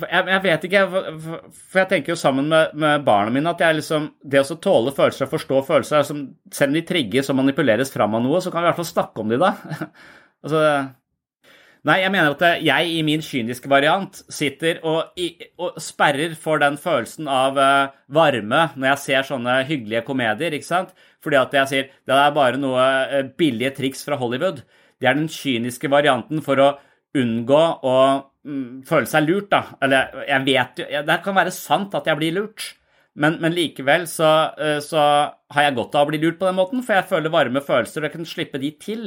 jeg, jeg, vet ikke, for jeg tenker jo sammen med, med, barna mine at jeg liksom, det å tåle følelser og forstå følelser som, Selv om de trigges og manipuleres fram av noe, så kan vi i hvert fall snakke om de da. altså, nei, jeg mener at jeg i min kyniske variant sitter og, og sperrer for den følelsen av uh, varme når jeg ser sånne hyggelige komedier, ikke sant? Fordi at jeg sier det er bare noe uh, billige triks fra Hollywood. Det er den kyniske varianten for å unngå å føle seg lurt, da. Eller jeg vet jo Det kan være sant at jeg blir lurt, men, men likevel så, eh, så, har jeg godt av å bli lurt på den måten, for jeg føler varme følelser, og jeg kan slippe de til.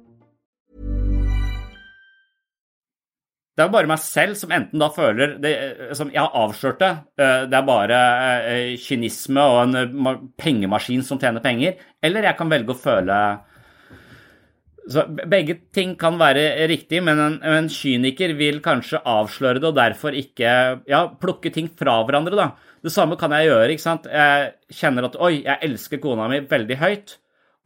Det er bare meg selv som enten da føler det, som Jeg har avslørt det. Eh, det er bare eh, kynisme og en eh, pengemaskin som tjener penger. Eller jeg kan velge å føle så Begge ting kan være riktig, men en, en, kyniker vil kanskje avsløre det og derfor ikke ja, plukke ting fra hverandre. da. Det samme kan jeg gjøre. ikke sant? Jeg kjenner at oi, jeg elsker kona mi veldig høyt.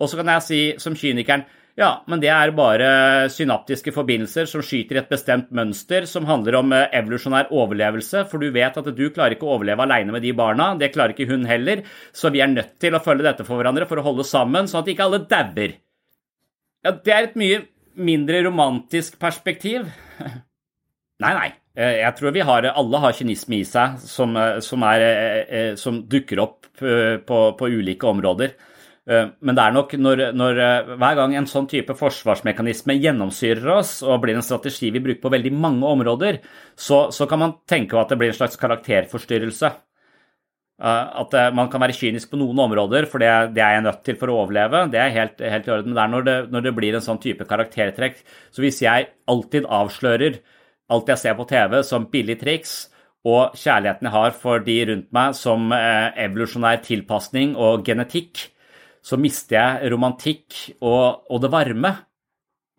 Og så kan jeg si som kynikeren ja, men det er bare synaptiske forbindelser som skyter i et bestemt mønster som handler om eh, evolusjonær overlevelse, for du vet at du klarer ikke å overleve alene med de barna, det klarer ikke hun heller, så vi er nødt til å følge dette for hverandre for å holde sammen, sånn at ikke alle dauer. Ja, det er et mye mindre romantisk perspektiv. Nei, nei. Eh, jeg tror vi har, alle har kynisme i seg som, eh, som, er, som dukker opp på, på ulike områder. Eh, men det er nok når, når, eh, hver gang en sånn type forsvarsmekanisme gjennomsyrer oss og blir en strategi vi bruker på veldig mange områder, så, så kan man tenke at det blir en slags karakterforstyrrelse. Eh, at man kan være kynisk på noen områder, for det, det er jeg nødt til for å overleve. Det er helt, helt i orden. Men det er når det, når det blir en sånn type karaktertrekk. Så hvis jeg alltid avslører alt jeg ser på TV som billig triks, og kjærligheten jeg har for de rundt meg som evolusjonær tilpasning og genetikk, så mister jeg romantikk og, og, det varme.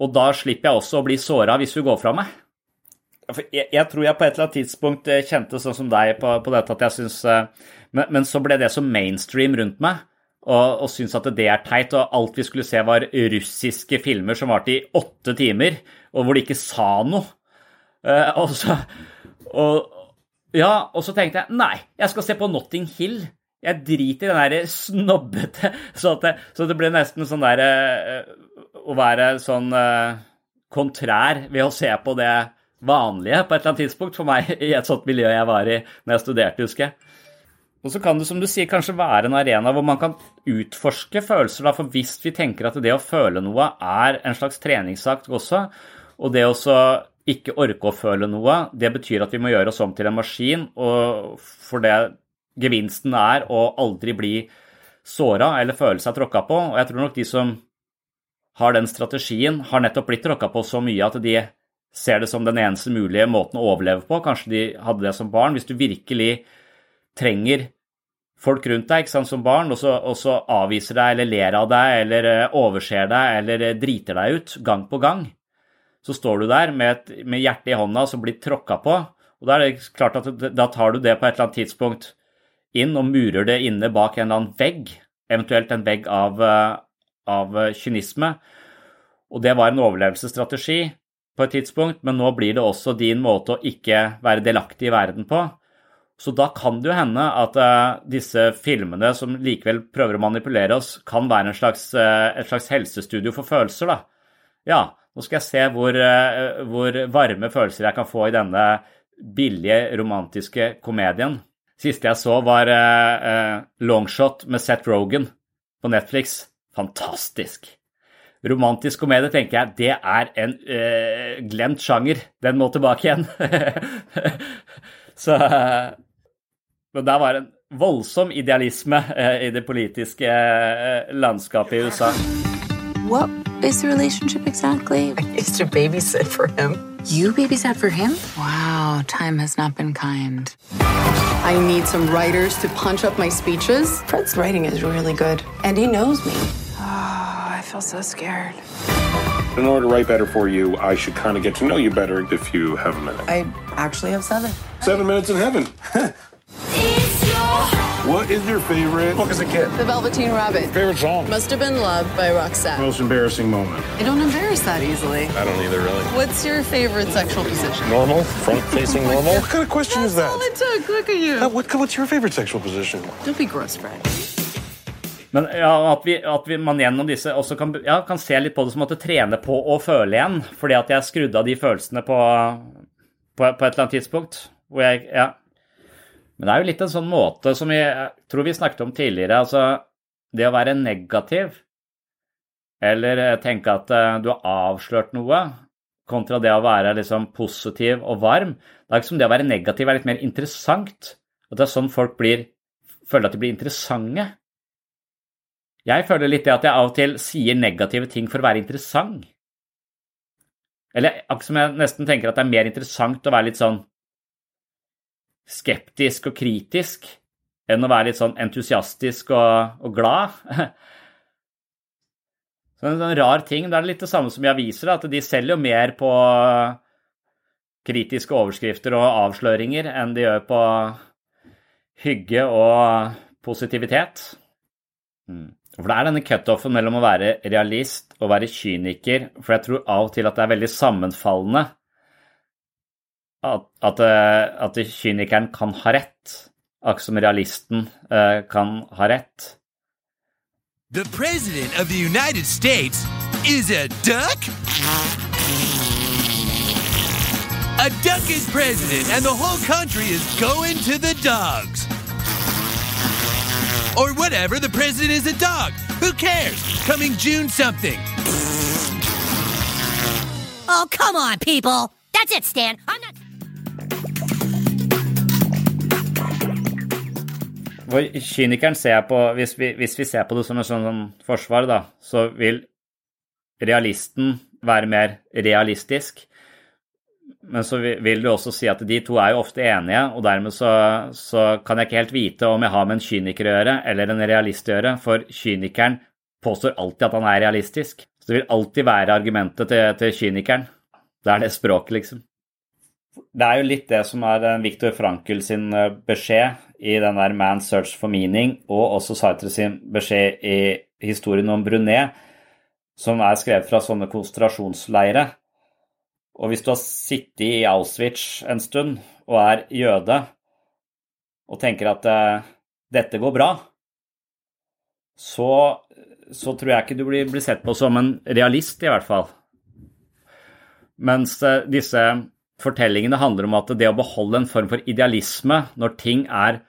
Og da slipper jeg også å bli såra hvis hun går fra meg. Jeg, jeg, tror jeg på et eller annet tidspunkt eh, kjente sånn som deg på, på dette at jeg syns eh, men, men, så ble det så mainstream rundt meg, og, og syntes at det er teit. Og alt vi skulle se, var russiske filmer som varte i åtte timer, og hvor de ikke sa noe. Uh, og så og, ja, og så tenkte jeg nei, jeg skal se på Notting Hill. Jeg driter i den der snobbete Så, det, så det ble nesten sånn der eh, Å være sånn uh, kontrær ved å se på det vanlige på et eller annet tidspunkt for meg i et sånt miljø jeg var i når jeg studerte, husker jeg. Og så kan det, som du sier, kanskje være en arena hvor man kan utforske følelser. Da, for hvis vi tenker at det å føle noe er en slags treningsakt også, og det å ikke orke å føle noe, det betyr at vi må gjøre oss om til en maskin. Og for det gevinsten er å aldri bli såra eller føle seg tråkka på. Og jeg tror nok de som har den strategien, har nettopp blitt tråkka på så mye at de ser det som den eneste mulige måten å overleve på. Kanskje de hadde det som barn. Hvis du virkelig trenger folk rundt deg sant, som barn, og så, og så avviser deg eller ler av deg eller eh, overser deg eller eh, driter deg ut gang på gang, så står du der med, et, med hjertet i hånda som blir tråkka på. Og da er det klart at da tar du det på et eller annet tidspunkt inn og murer det inne bak en eller annen vegg, eventuelt en vegg av, eh, av kynisme. Og det var en overlevelsesstrategi på et tidspunkt, men nå blir det også din måte å ikke være delaktig i verden på. Så da kan det jo hende at uh, disse filmene som likevel prøver å manipulere oss, kan være slags, et slags helsestudio for følelser, da. Ja, nå skal jeg se hvor, hvor, varme følelser jeg kan få i denne billige, romantiske komedien. Siste jeg så, var Longshot med Seth Rogan på Netflix. Fantastisk. Romantisk komedie, tenker jeg, det er en glemt sjanger. Den må tilbake igjen. Så men det var en voldsom idealisme eh, i det politiske eh, landskapet i USA. What is the relationship exactly? I used to babysit for him. You babysat for him? Wow, time has not been kind. I need some writers to punch up my speeches. Fred's writing is really good, and he knows me. Oh, I feel so scared. In order to write better for you, I should kind of get to know you better if you have a minute. I actually have seven. Seven minutes in heaven. What is your favorite book as a kid? The Velveteen Rabbit. Favorite song? Must have been loved by Roxette. Most embarrassing moment? I don't embarrass that easily. I don't either, really. What's your favorite sexual position? Normal? Front facing normal? What kind of question is that? All it took. Look at you. Uh, what, what's your favorite sexual position? Don't be gross, Fred. Men ja, at, vi, at vi, man gjennom disse også kan, ja, kan, se litt på det som å trene på å føle igjen. Fordi at jeg skrudde av de følelsene på, på, på et eller annet tidspunkt. Hvor jeg Ja men det er jo litt en sånn måte som jeg tror vi snakket om tidligere. Altså det å være negativ, eller tenke at eh, du har avslørt noe, kontra det å være liksom positiv og varm. Det er ikke som det å være negativ er litt mer interessant. At det er sånn folk blir, føler at de blir interessante. Jeg føler litt det at jeg av og til sier negative ting for å være interessant. Eller akkurat som jeg nesten tenker at det er mer interessant å være litt sånn skeptisk og kritisk enn å være litt sånn entusiastisk og, og glad. Så en sånn rar ting. Det er litt det samme som i aviser, at de selger jo mer på kritiske overskrifter og avsløringer enn de gjør på hygge og positivitet. Mm. For det er denne cutoffen mellom å være realist og være kyniker, for jeg tror av og til at det er veldig sammenfallende at, at, eh, at kynikeren kan ha rett, akkurat som realisten uh, kan ha rett. The president of the United States is a duck? A duck is president, and the whole country is going to the dogs. Or whatever, the president is a dog. Who cares? Coming June something. Oh, come on, people. That's it, Stan. I'm not. For kynikeren ser jeg på hvis vi, hvis vi, ser på det som et sånn, sånn forsvar, da, så vil realisten være mer realistisk. Men så vil du også si at de to er jo ofte enige, og dermed så, så kan jeg ikke helt vite om jeg har med en kyniker å gjøre eller en realist å gjøre, for kynikeren påstår alltid at han er realistisk. Så det vil alltid være argumentet til, til kynikeren. Det er det språket, liksom. Det er jo litt det som er Viktor Frankl sin eh, beskjed i den der Man's Search for Meaning, og også Sartre sin beskjed i historien om Brunet, som er skrevet fra sånne konsentrasjonsleire. Og hvis du har sittet i Auschwitz en stund og er jøde, og tenker at uh, dette går bra, så, så, tror jeg ikke du blir, blir, sett på som en realist, i hvert fall. Mens uh, disse fortellingene handler om at det å beholde en form for idealisme når ting er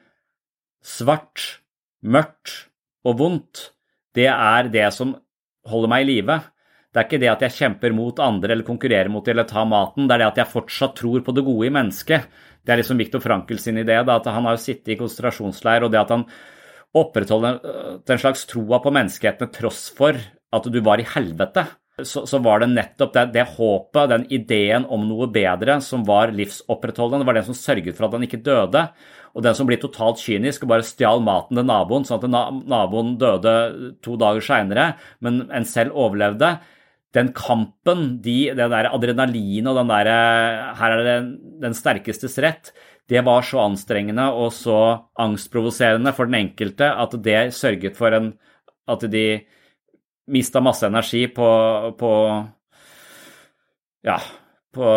svart, mørkt og vondt, det er det som holder meg i live. Det er ikke det at jeg kjemper mot andre eller konkurrerer mot eller tar maten, det er det at jeg fortsatt tror på det gode i mennesket. Det er liksom Viktor Frankel sin idé, da, at han har sittet i konsentrasjonsleir, og det at han opprettholder en slags troa på menneskeheten tross for at du var i helvete, så, så var det nettopp det, det, håpet, den ideen om noe bedre, som var livsopprettholdende. Det var den som sørget for at han ikke døde. Og den som blir totalt kynisk og bare stjal maten til naboen, sånn at naboen døde to dager seinere, men en selv overlevde. Den kampen, de, det der adrenalinet og den derre Her er det den sterkestes rett det var så anstrengende og så angstprovoserende for den enkelte at det sørget for en, at de mista masse energi på, på ja, på,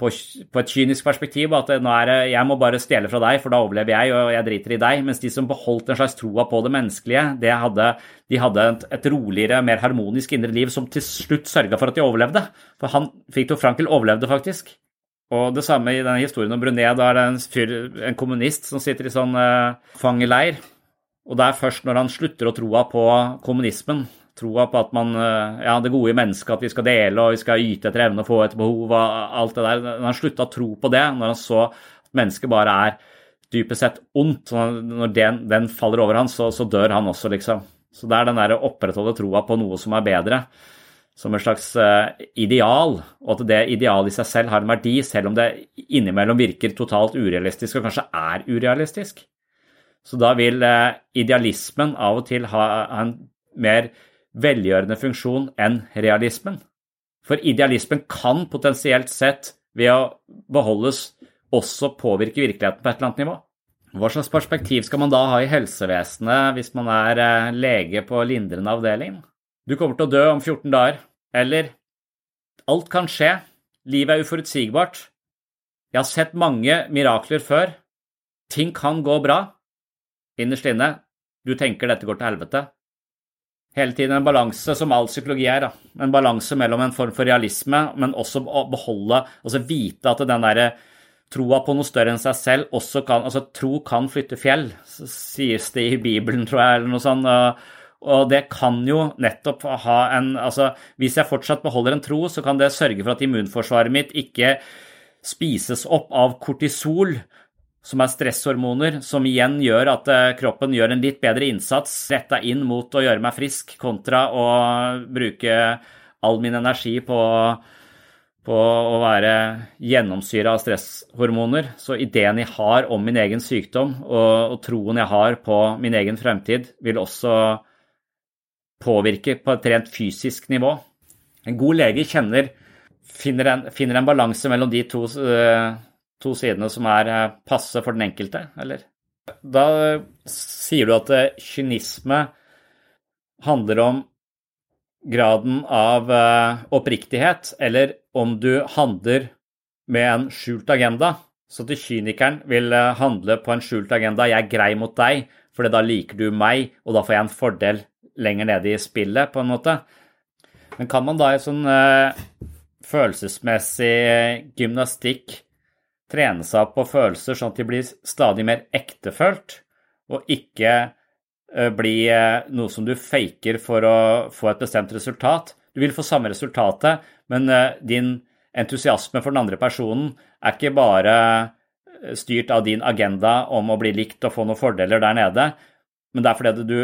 på, på, et kynisk perspektiv. At nå er det, jeg må bare stjele fra deg, for da overlever jeg, og jeg driter i deg. Mens de som beholdt en slags troa på det menneskelige, det hadde, de hadde et, et, roligere, mer harmonisk indre liv som til slutt sørga for at de overlevde. For han, Viktor Frankel overlevde faktisk. Og det samme i denne historien om Brunet. Da er det en, fyr, en kommunist som sitter i sånn uh, fangeleir. Og det er først når han slutter å troa på kommunismen, troa på at man, uh, ja, det gode i mennesket, at vi skal dele og vi skal yte etter evne og få etter behov og alt det der Når han slutta å tro på det, når han så at mennesket bare er dypest sett ondt, når den, den faller over han, så, så, dør han også, liksom. Så det er den derre opprettholde troa på noe som er bedre som et slags eh, ideal, og at det idealet i seg selv har en verdi, selv om det innimellom virker totalt urealistisk og kanskje er urealistisk. Så da vil eh, idealismen av og til ha en mer velgjørende funksjon enn realismen. For idealismen kan potensielt sett, ved å beholdes, også påvirke virkeligheten på et eller annet nivå. Hva slags perspektiv skal man da ha i helsevesenet hvis man er eh, lege på lindrende avdeling? Du kommer til å dø om 14 dager. Eller Alt kan skje. Livet er uforutsigbart. Jeg har sett mange mirakler før. Ting kan gå bra. Innerst inne, du tenker dette går til helvete. Hele tiden en balanse, som all psykologi er. Da. En balanse mellom en form for realisme, men også å beholde Altså vite at den derre troa på noe større enn seg selv også kan Altså, tro kan flytte fjell, sies det i Bibelen, tror jeg, eller noe sånt. Og det kan jo nettopp ha en Altså, hvis jeg fortsatt beholder en tro, så kan det sørge for at immunforsvaret mitt ikke spises opp av kortisol, som er stresshormoner, som igjen gjør at eh, kroppen gjør en litt bedre innsats retta inn mot å gjøre meg frisk, kontra å bruke all min energi på, på å være gjennomsyra av stresshormoner. Så ideen jeg har om min egen sykdom, og, og troen jeg har på min egen fremtid, vil også påvirke på et rent fysisk nivå. En god lege kjenner, finner en, en balanse mellom de to, uh, to, sidene som er uh, passe for den enkelte, eller? Da sier du at uh, kynisme handler om graden av oppriktighet, eller om du handler med en skjult agenda. Så til kynikeren vil handle på en skjult agenda. Jeg er grei mot deg, for da liker du meg, og da får jeg en fordel lenger nede i spillet, på en måte. Men kan man da i sånn følelsesmessig gymnastikk trene seg opp på følelser sånn at de blir stadig mer ektefølt, og ikke uh, bli uh, noe som du faker for å få et bestemt resultat? Du vil få samme resultatet, men din entusiasme for den andre personen er ikke bare styrt av din agenda om å bli likt og få noen fordeler der nede, men det er fordi du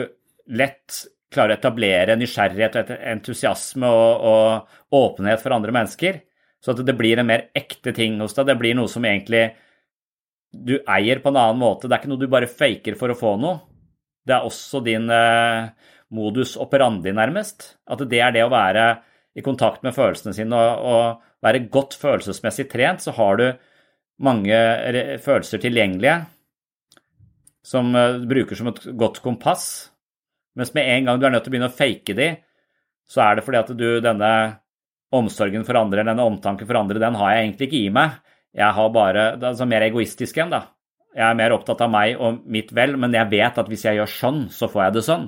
lett klarer å etablere nysgjerrighet, entusiasme og, og åpenhet for andre mennesker. Så at det blir en mer ekte ting hos deg. Det blir noe som egentlig du eier på en annen måte. Det er ikke noe du bare faker for å få noe. Det er også din eh, modus operandi, nærmest. At det er det å være i kontakt med følelsene sine og, og være godt følelsesmessig trent, så har du mange følelser tilgjengelige som du eh, bruker som et godt kompass. Mens med en gang du er nødt til å begynne å fake de, så er det fordi at du denne omsorgen for andre denne omtanken for andre, den har jeg egentlig ikke i meg. Jeg har bare, det er altså mer egoistisk enn, da. Jeg er mer opptatt av meg og mitt vel, men jeg vet at hvis jeg gjør sånn, så får jeg det sånn.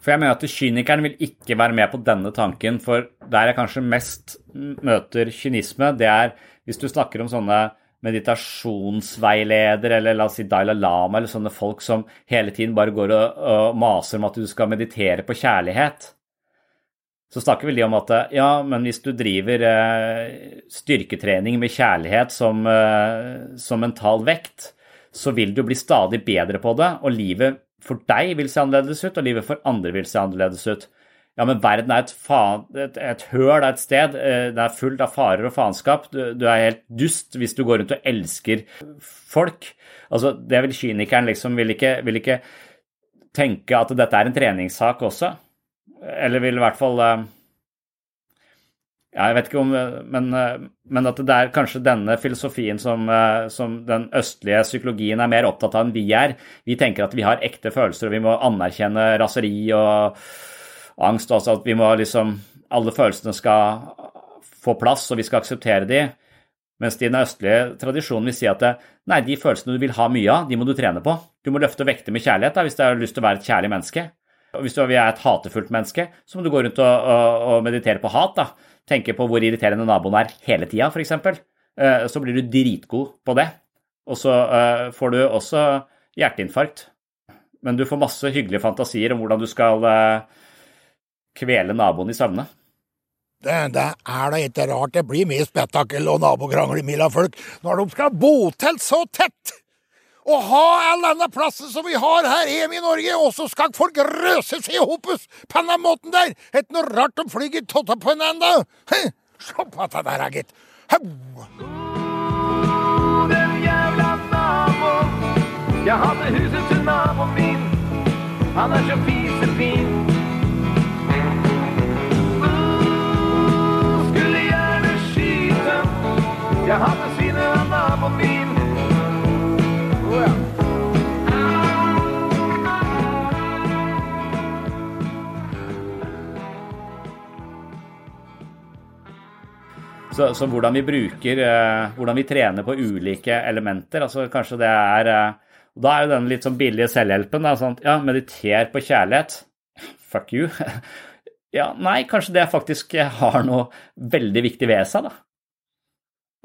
For jeg mener at kynikeren vil ikke være med på denne tanken, for der jeg kanskje mest møter kynisme, det er hvis du snakker om sånne meditasjonsveileder eller la oss si Dalai Lama eller sånne folk som hele tiden bare går og, og maser om at du skal meditere på kjærlighet. Så snakker vel de om at ja, men hvis du driver eh, styrketrening med kjærlighet som, eh, som mental vekt, så vil du bli stadig bedre på det, og livet for deg vil se annerledes ut, og livet for andre vil se annerledes ut. Ja, men verden er et, faen, et, et høl et sted. Det er fullt av farer og faenskap. Du, du, er helt dust hvis du går rundt og elsker folk. Altså, det vil kynikeren liksom vil ikke, vil ikke tenke at dette er en treningssak også. Eller vil i hvert fall ja, jeg vet ikke om men, men, at det er kanskje denne filosofien som, som, den østlige psykologien er mer opptatt av enn vi er. Vi tenker at vi har ekte følelser, og vi må anerkjenne raseri og angst også. At vi må liksom Alle følelsene skal få plass, og vi skal akseptere de. Mens de i den østlige tradisjonen vil si at nei, de følelsene du vil ha mye av, de må du trene på. Du må løfte vekter med kjærlighet da, hvis du har lyst til å være et kjærlig menneske. Og hvis du er et hatefullt menneske, så må du gå rundt og, og, og meditere på hat. da. Tenke på hvor irriterende naboen er hele tida, f.eks. Eh, så blir du dritgod på det. Og så uh, får du også hjerteinfarkt. Men du får masse hyggelige fantasier om hvordan du skal uh, kvele naboen i søvne. Det, det, er da ikke rart det blir mye spetakkel og nabokrangel mellom folk når de skal bo til så tett! Å ha all denne plassen som vi har her hjemme i Norge, og så skal folk røse seg i hopus på den måten der! Et noe rart de flyger totta på en enda! Se på dette der, gitt. Naboen. Jeg hadde huset til naboen min. Han er så fisefin. Skulle gjerne skyte. Jeg hadde synet av naboen min. Så, så, hvordan vi bruker uh, Hvordan vi trener på ulike elementer. altså Kanskje det er uh, Da er jo den litt sånn billige selvhjelpen. Da, sånn, ja, mediter på kjærlighet. Fuck you. ja, nei, kanskje det faktisk har noe veldig viktig ved seg, da.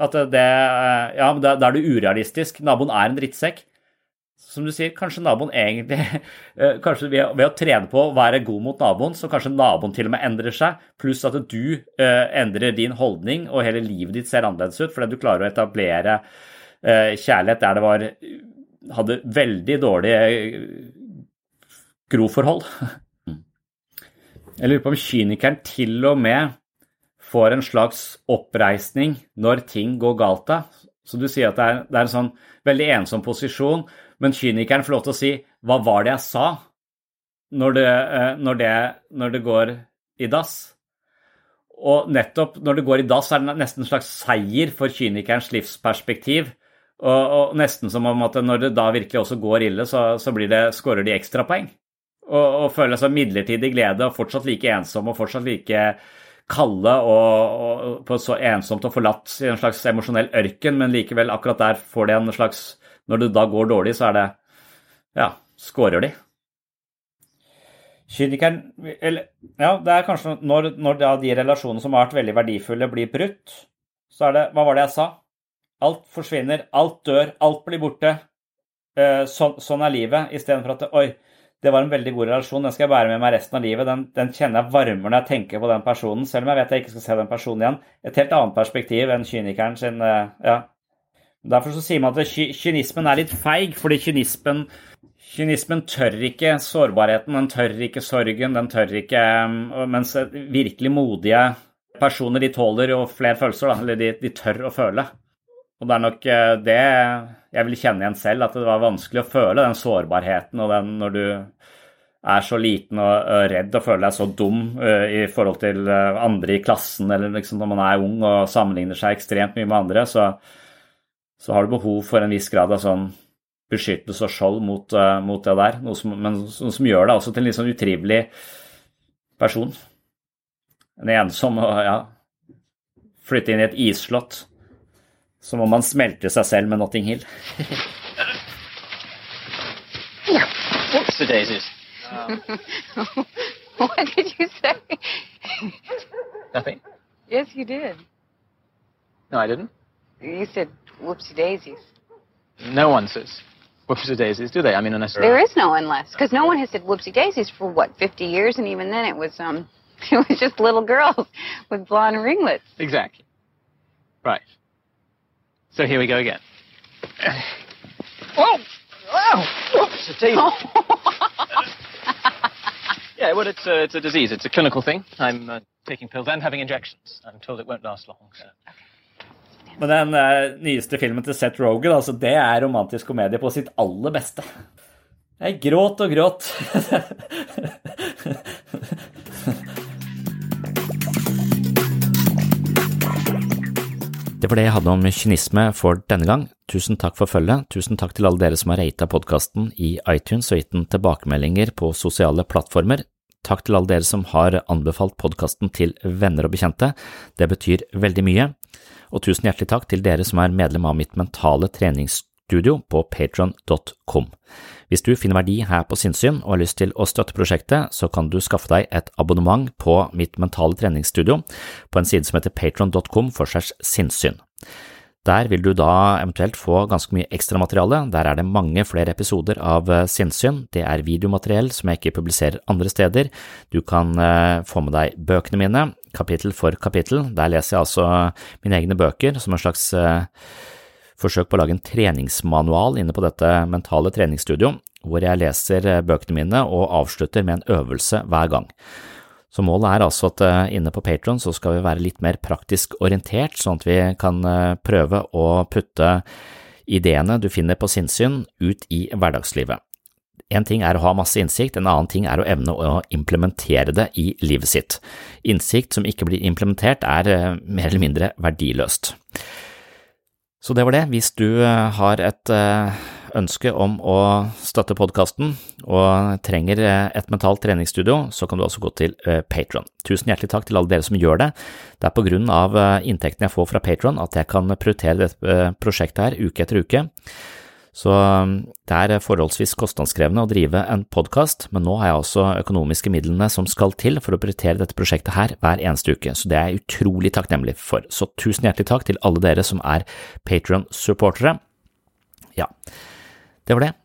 At det uh, Ja, da, er du urealistisk. Naboen er en drittsekk som du sier, kanskje naboen egentlig eh, Kanskje ved, å trene på å være god mot naboen, så kanskje naboen til og med endrer seg, pluss at du uh, endrer din holdning, og hele livet ditt ser annerledes ut fordi du klarer å etablere uh, kjærlighet der det var hadde veldig dårlige groforhold. Jeg lurer på om kynikeren til og med får en slags oppreisning når ting går galt. da. Så du sier at det er, det er en sånn veldig ensom posisjon men kynikeren får lov til å si 'hva var det jeg sa?' når det, eh, når det, når det går i dass. Og nettopp når det går i dass, er det nesten en slags seier for kynikerens livsperspektiv. Og, og, nesten som om at når det da virkelig også går ille, så, så blir det, skårer de ekstrapoeng. Og, og føler seg midlertidig glede og fortsatt like ensom og fortsatt like kalde og, og så ensomt og forlatt i en slags emosjonell ørken, men likevel akkurat der får de en slags når det da går dårlig, så er det Ja, scorer de. Kynikeren Eller ja, det er kanskje når, når de relasjonene som har vært veldig verdifulle, blir brutt, så er det Hva var det jeg sa? Alt forsvinner, alt dør, alt blir borte. Eh, sånn, sånn er livet. Istedenfor at Oi, det var en veldig god relasjon, den skal jeg bære med meg resten av livet. Den, den, kjenner jeg varmer når jeg tenker på den personen, selv om jeg vet jeg ikke skal se den personen igjen. Et helt annet perspektiv enn kynikeren sin eh, ja, Derfor sier man at kynismen er litt feig, fordi kynismen, kynismen tør ikke sårbarheten, den tør ikke sorgen, den tør ikke Mens virkelig modige personer, de tåler jo flere følelser, da, eller de, de tør å føle. Og det er nok eh, det jeg vil kjenne igjen selv, at det var vanskelig å føle den sårbarheten og den når du er så liten og redd og føler deg så dum uh, i forhold til uh, andre i klassen, eller liksom når man er ung og sammenligner seg ekstremt mye med andre, så så har du behov for en viss grad av sånn beskyttelse og skjold mot, uh, mot det der. Noe som, men noe som gjør deg også til en litt sånn utrivelig person. En ensom og ja Flytte inn i et isslott. Som om man smelter seg selv med Notting Hill. Whoops the daisies. what did you say? Nothing. Yes, you did. No, I didn't. You said whoopsie daisies. No one says whoopsie daisies, do they? I mean, unless there is no unless, because no one has said whoopsie daisies for what 50 years, and even then it was um, it was just little girls with blonde ringlets. Exactly. Right. So here we go again. Whoa! Oh, whoops, a daisy. yeah, well, it's a, it's a disease. It's a clinical thing. I'm uh, taking pills and having injections. I'm told it won't last long. So. Men den uh, nyeste filmen til Seth Rogan, altså, det er romantisk komedie på sitt aller beste. Jeg gråt og gråt. Det var det jeg hadde om kynisme for denne gang. Tusen takk for følget. Tusen takk til alle dere som har rata podkasten i iTunes og gitt den tilbakemeldinger på sosiale plattformer. Takk til alle dere som har anbefalt podkasten til venner og bekjente. Det betyr veldig mye. Og tusen hjertelig takk til dere som er medlem av mitt mentale treningsstudio på patron.com. Hvis du finner verdi her på sinnssyn og har lyst til å støtte prosjektet, så kan du skaffe deg et abonnement på mitt mentale treningsstudio på en side som heter patron.com for segs sinnssyn. Der vil du da eventuelt få ganske mye ekstramateriale, der er det mange flere episoder av eh, sinnssyn, det er videomateriell som jeg ikke publiserer andre steder, du kan eh, få med deg bøkene mine, kapittel for kapittel, der leser jeg altså mine egne bøker som en slags eh, forsøk på å lage en treningsmanual inne på dette mentale treningsstudio, hvor jeg leser bøkene mine og avslutter med en øvelse hver gang. Så målet er altså at uh, inne på Patron så skal vi være litt mer praktisk orientert, sånn at vi kan prøve å putte ideene du finner på sinnssyn ut i hverdagslivet. En ting er å ha masse innsikt, en annen ting er å evne å implementere det i livet sitt. Innsikt som ikke blir implementert er uh, mer eller mindre verdiløst. Så det var det. Hvis du har et ønske om å støtte podkasten og trenger eh, et mentalt treningsstudio, så kan du også gå til eh, Patron. Tusen hjertelig takk til alle dere som gjør det. Det er på grunn av eh, inntektene jeg får fra Patron at jeg kan prioritere dette prosjektet her uke etter uke. Så det er forholdsvis kostnadskrevende å drive en podkast, men nå har jeg også økonomiske midlene som skal til for å prioritere dette prosjektet her hver eneste uke, så det er jeg utrolig takknemlig for. Så tusen hjertelig takk til alle dere som er Patron-supportere. Ja. Det var det.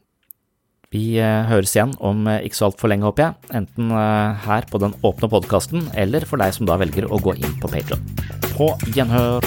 Vi eh, høres igjen om eh, ikke så altfor lenge, håper jeg. Enten eh, her på den åpne podkasten, eller for deg som da velger å gå inn på Patron. På gjenhør!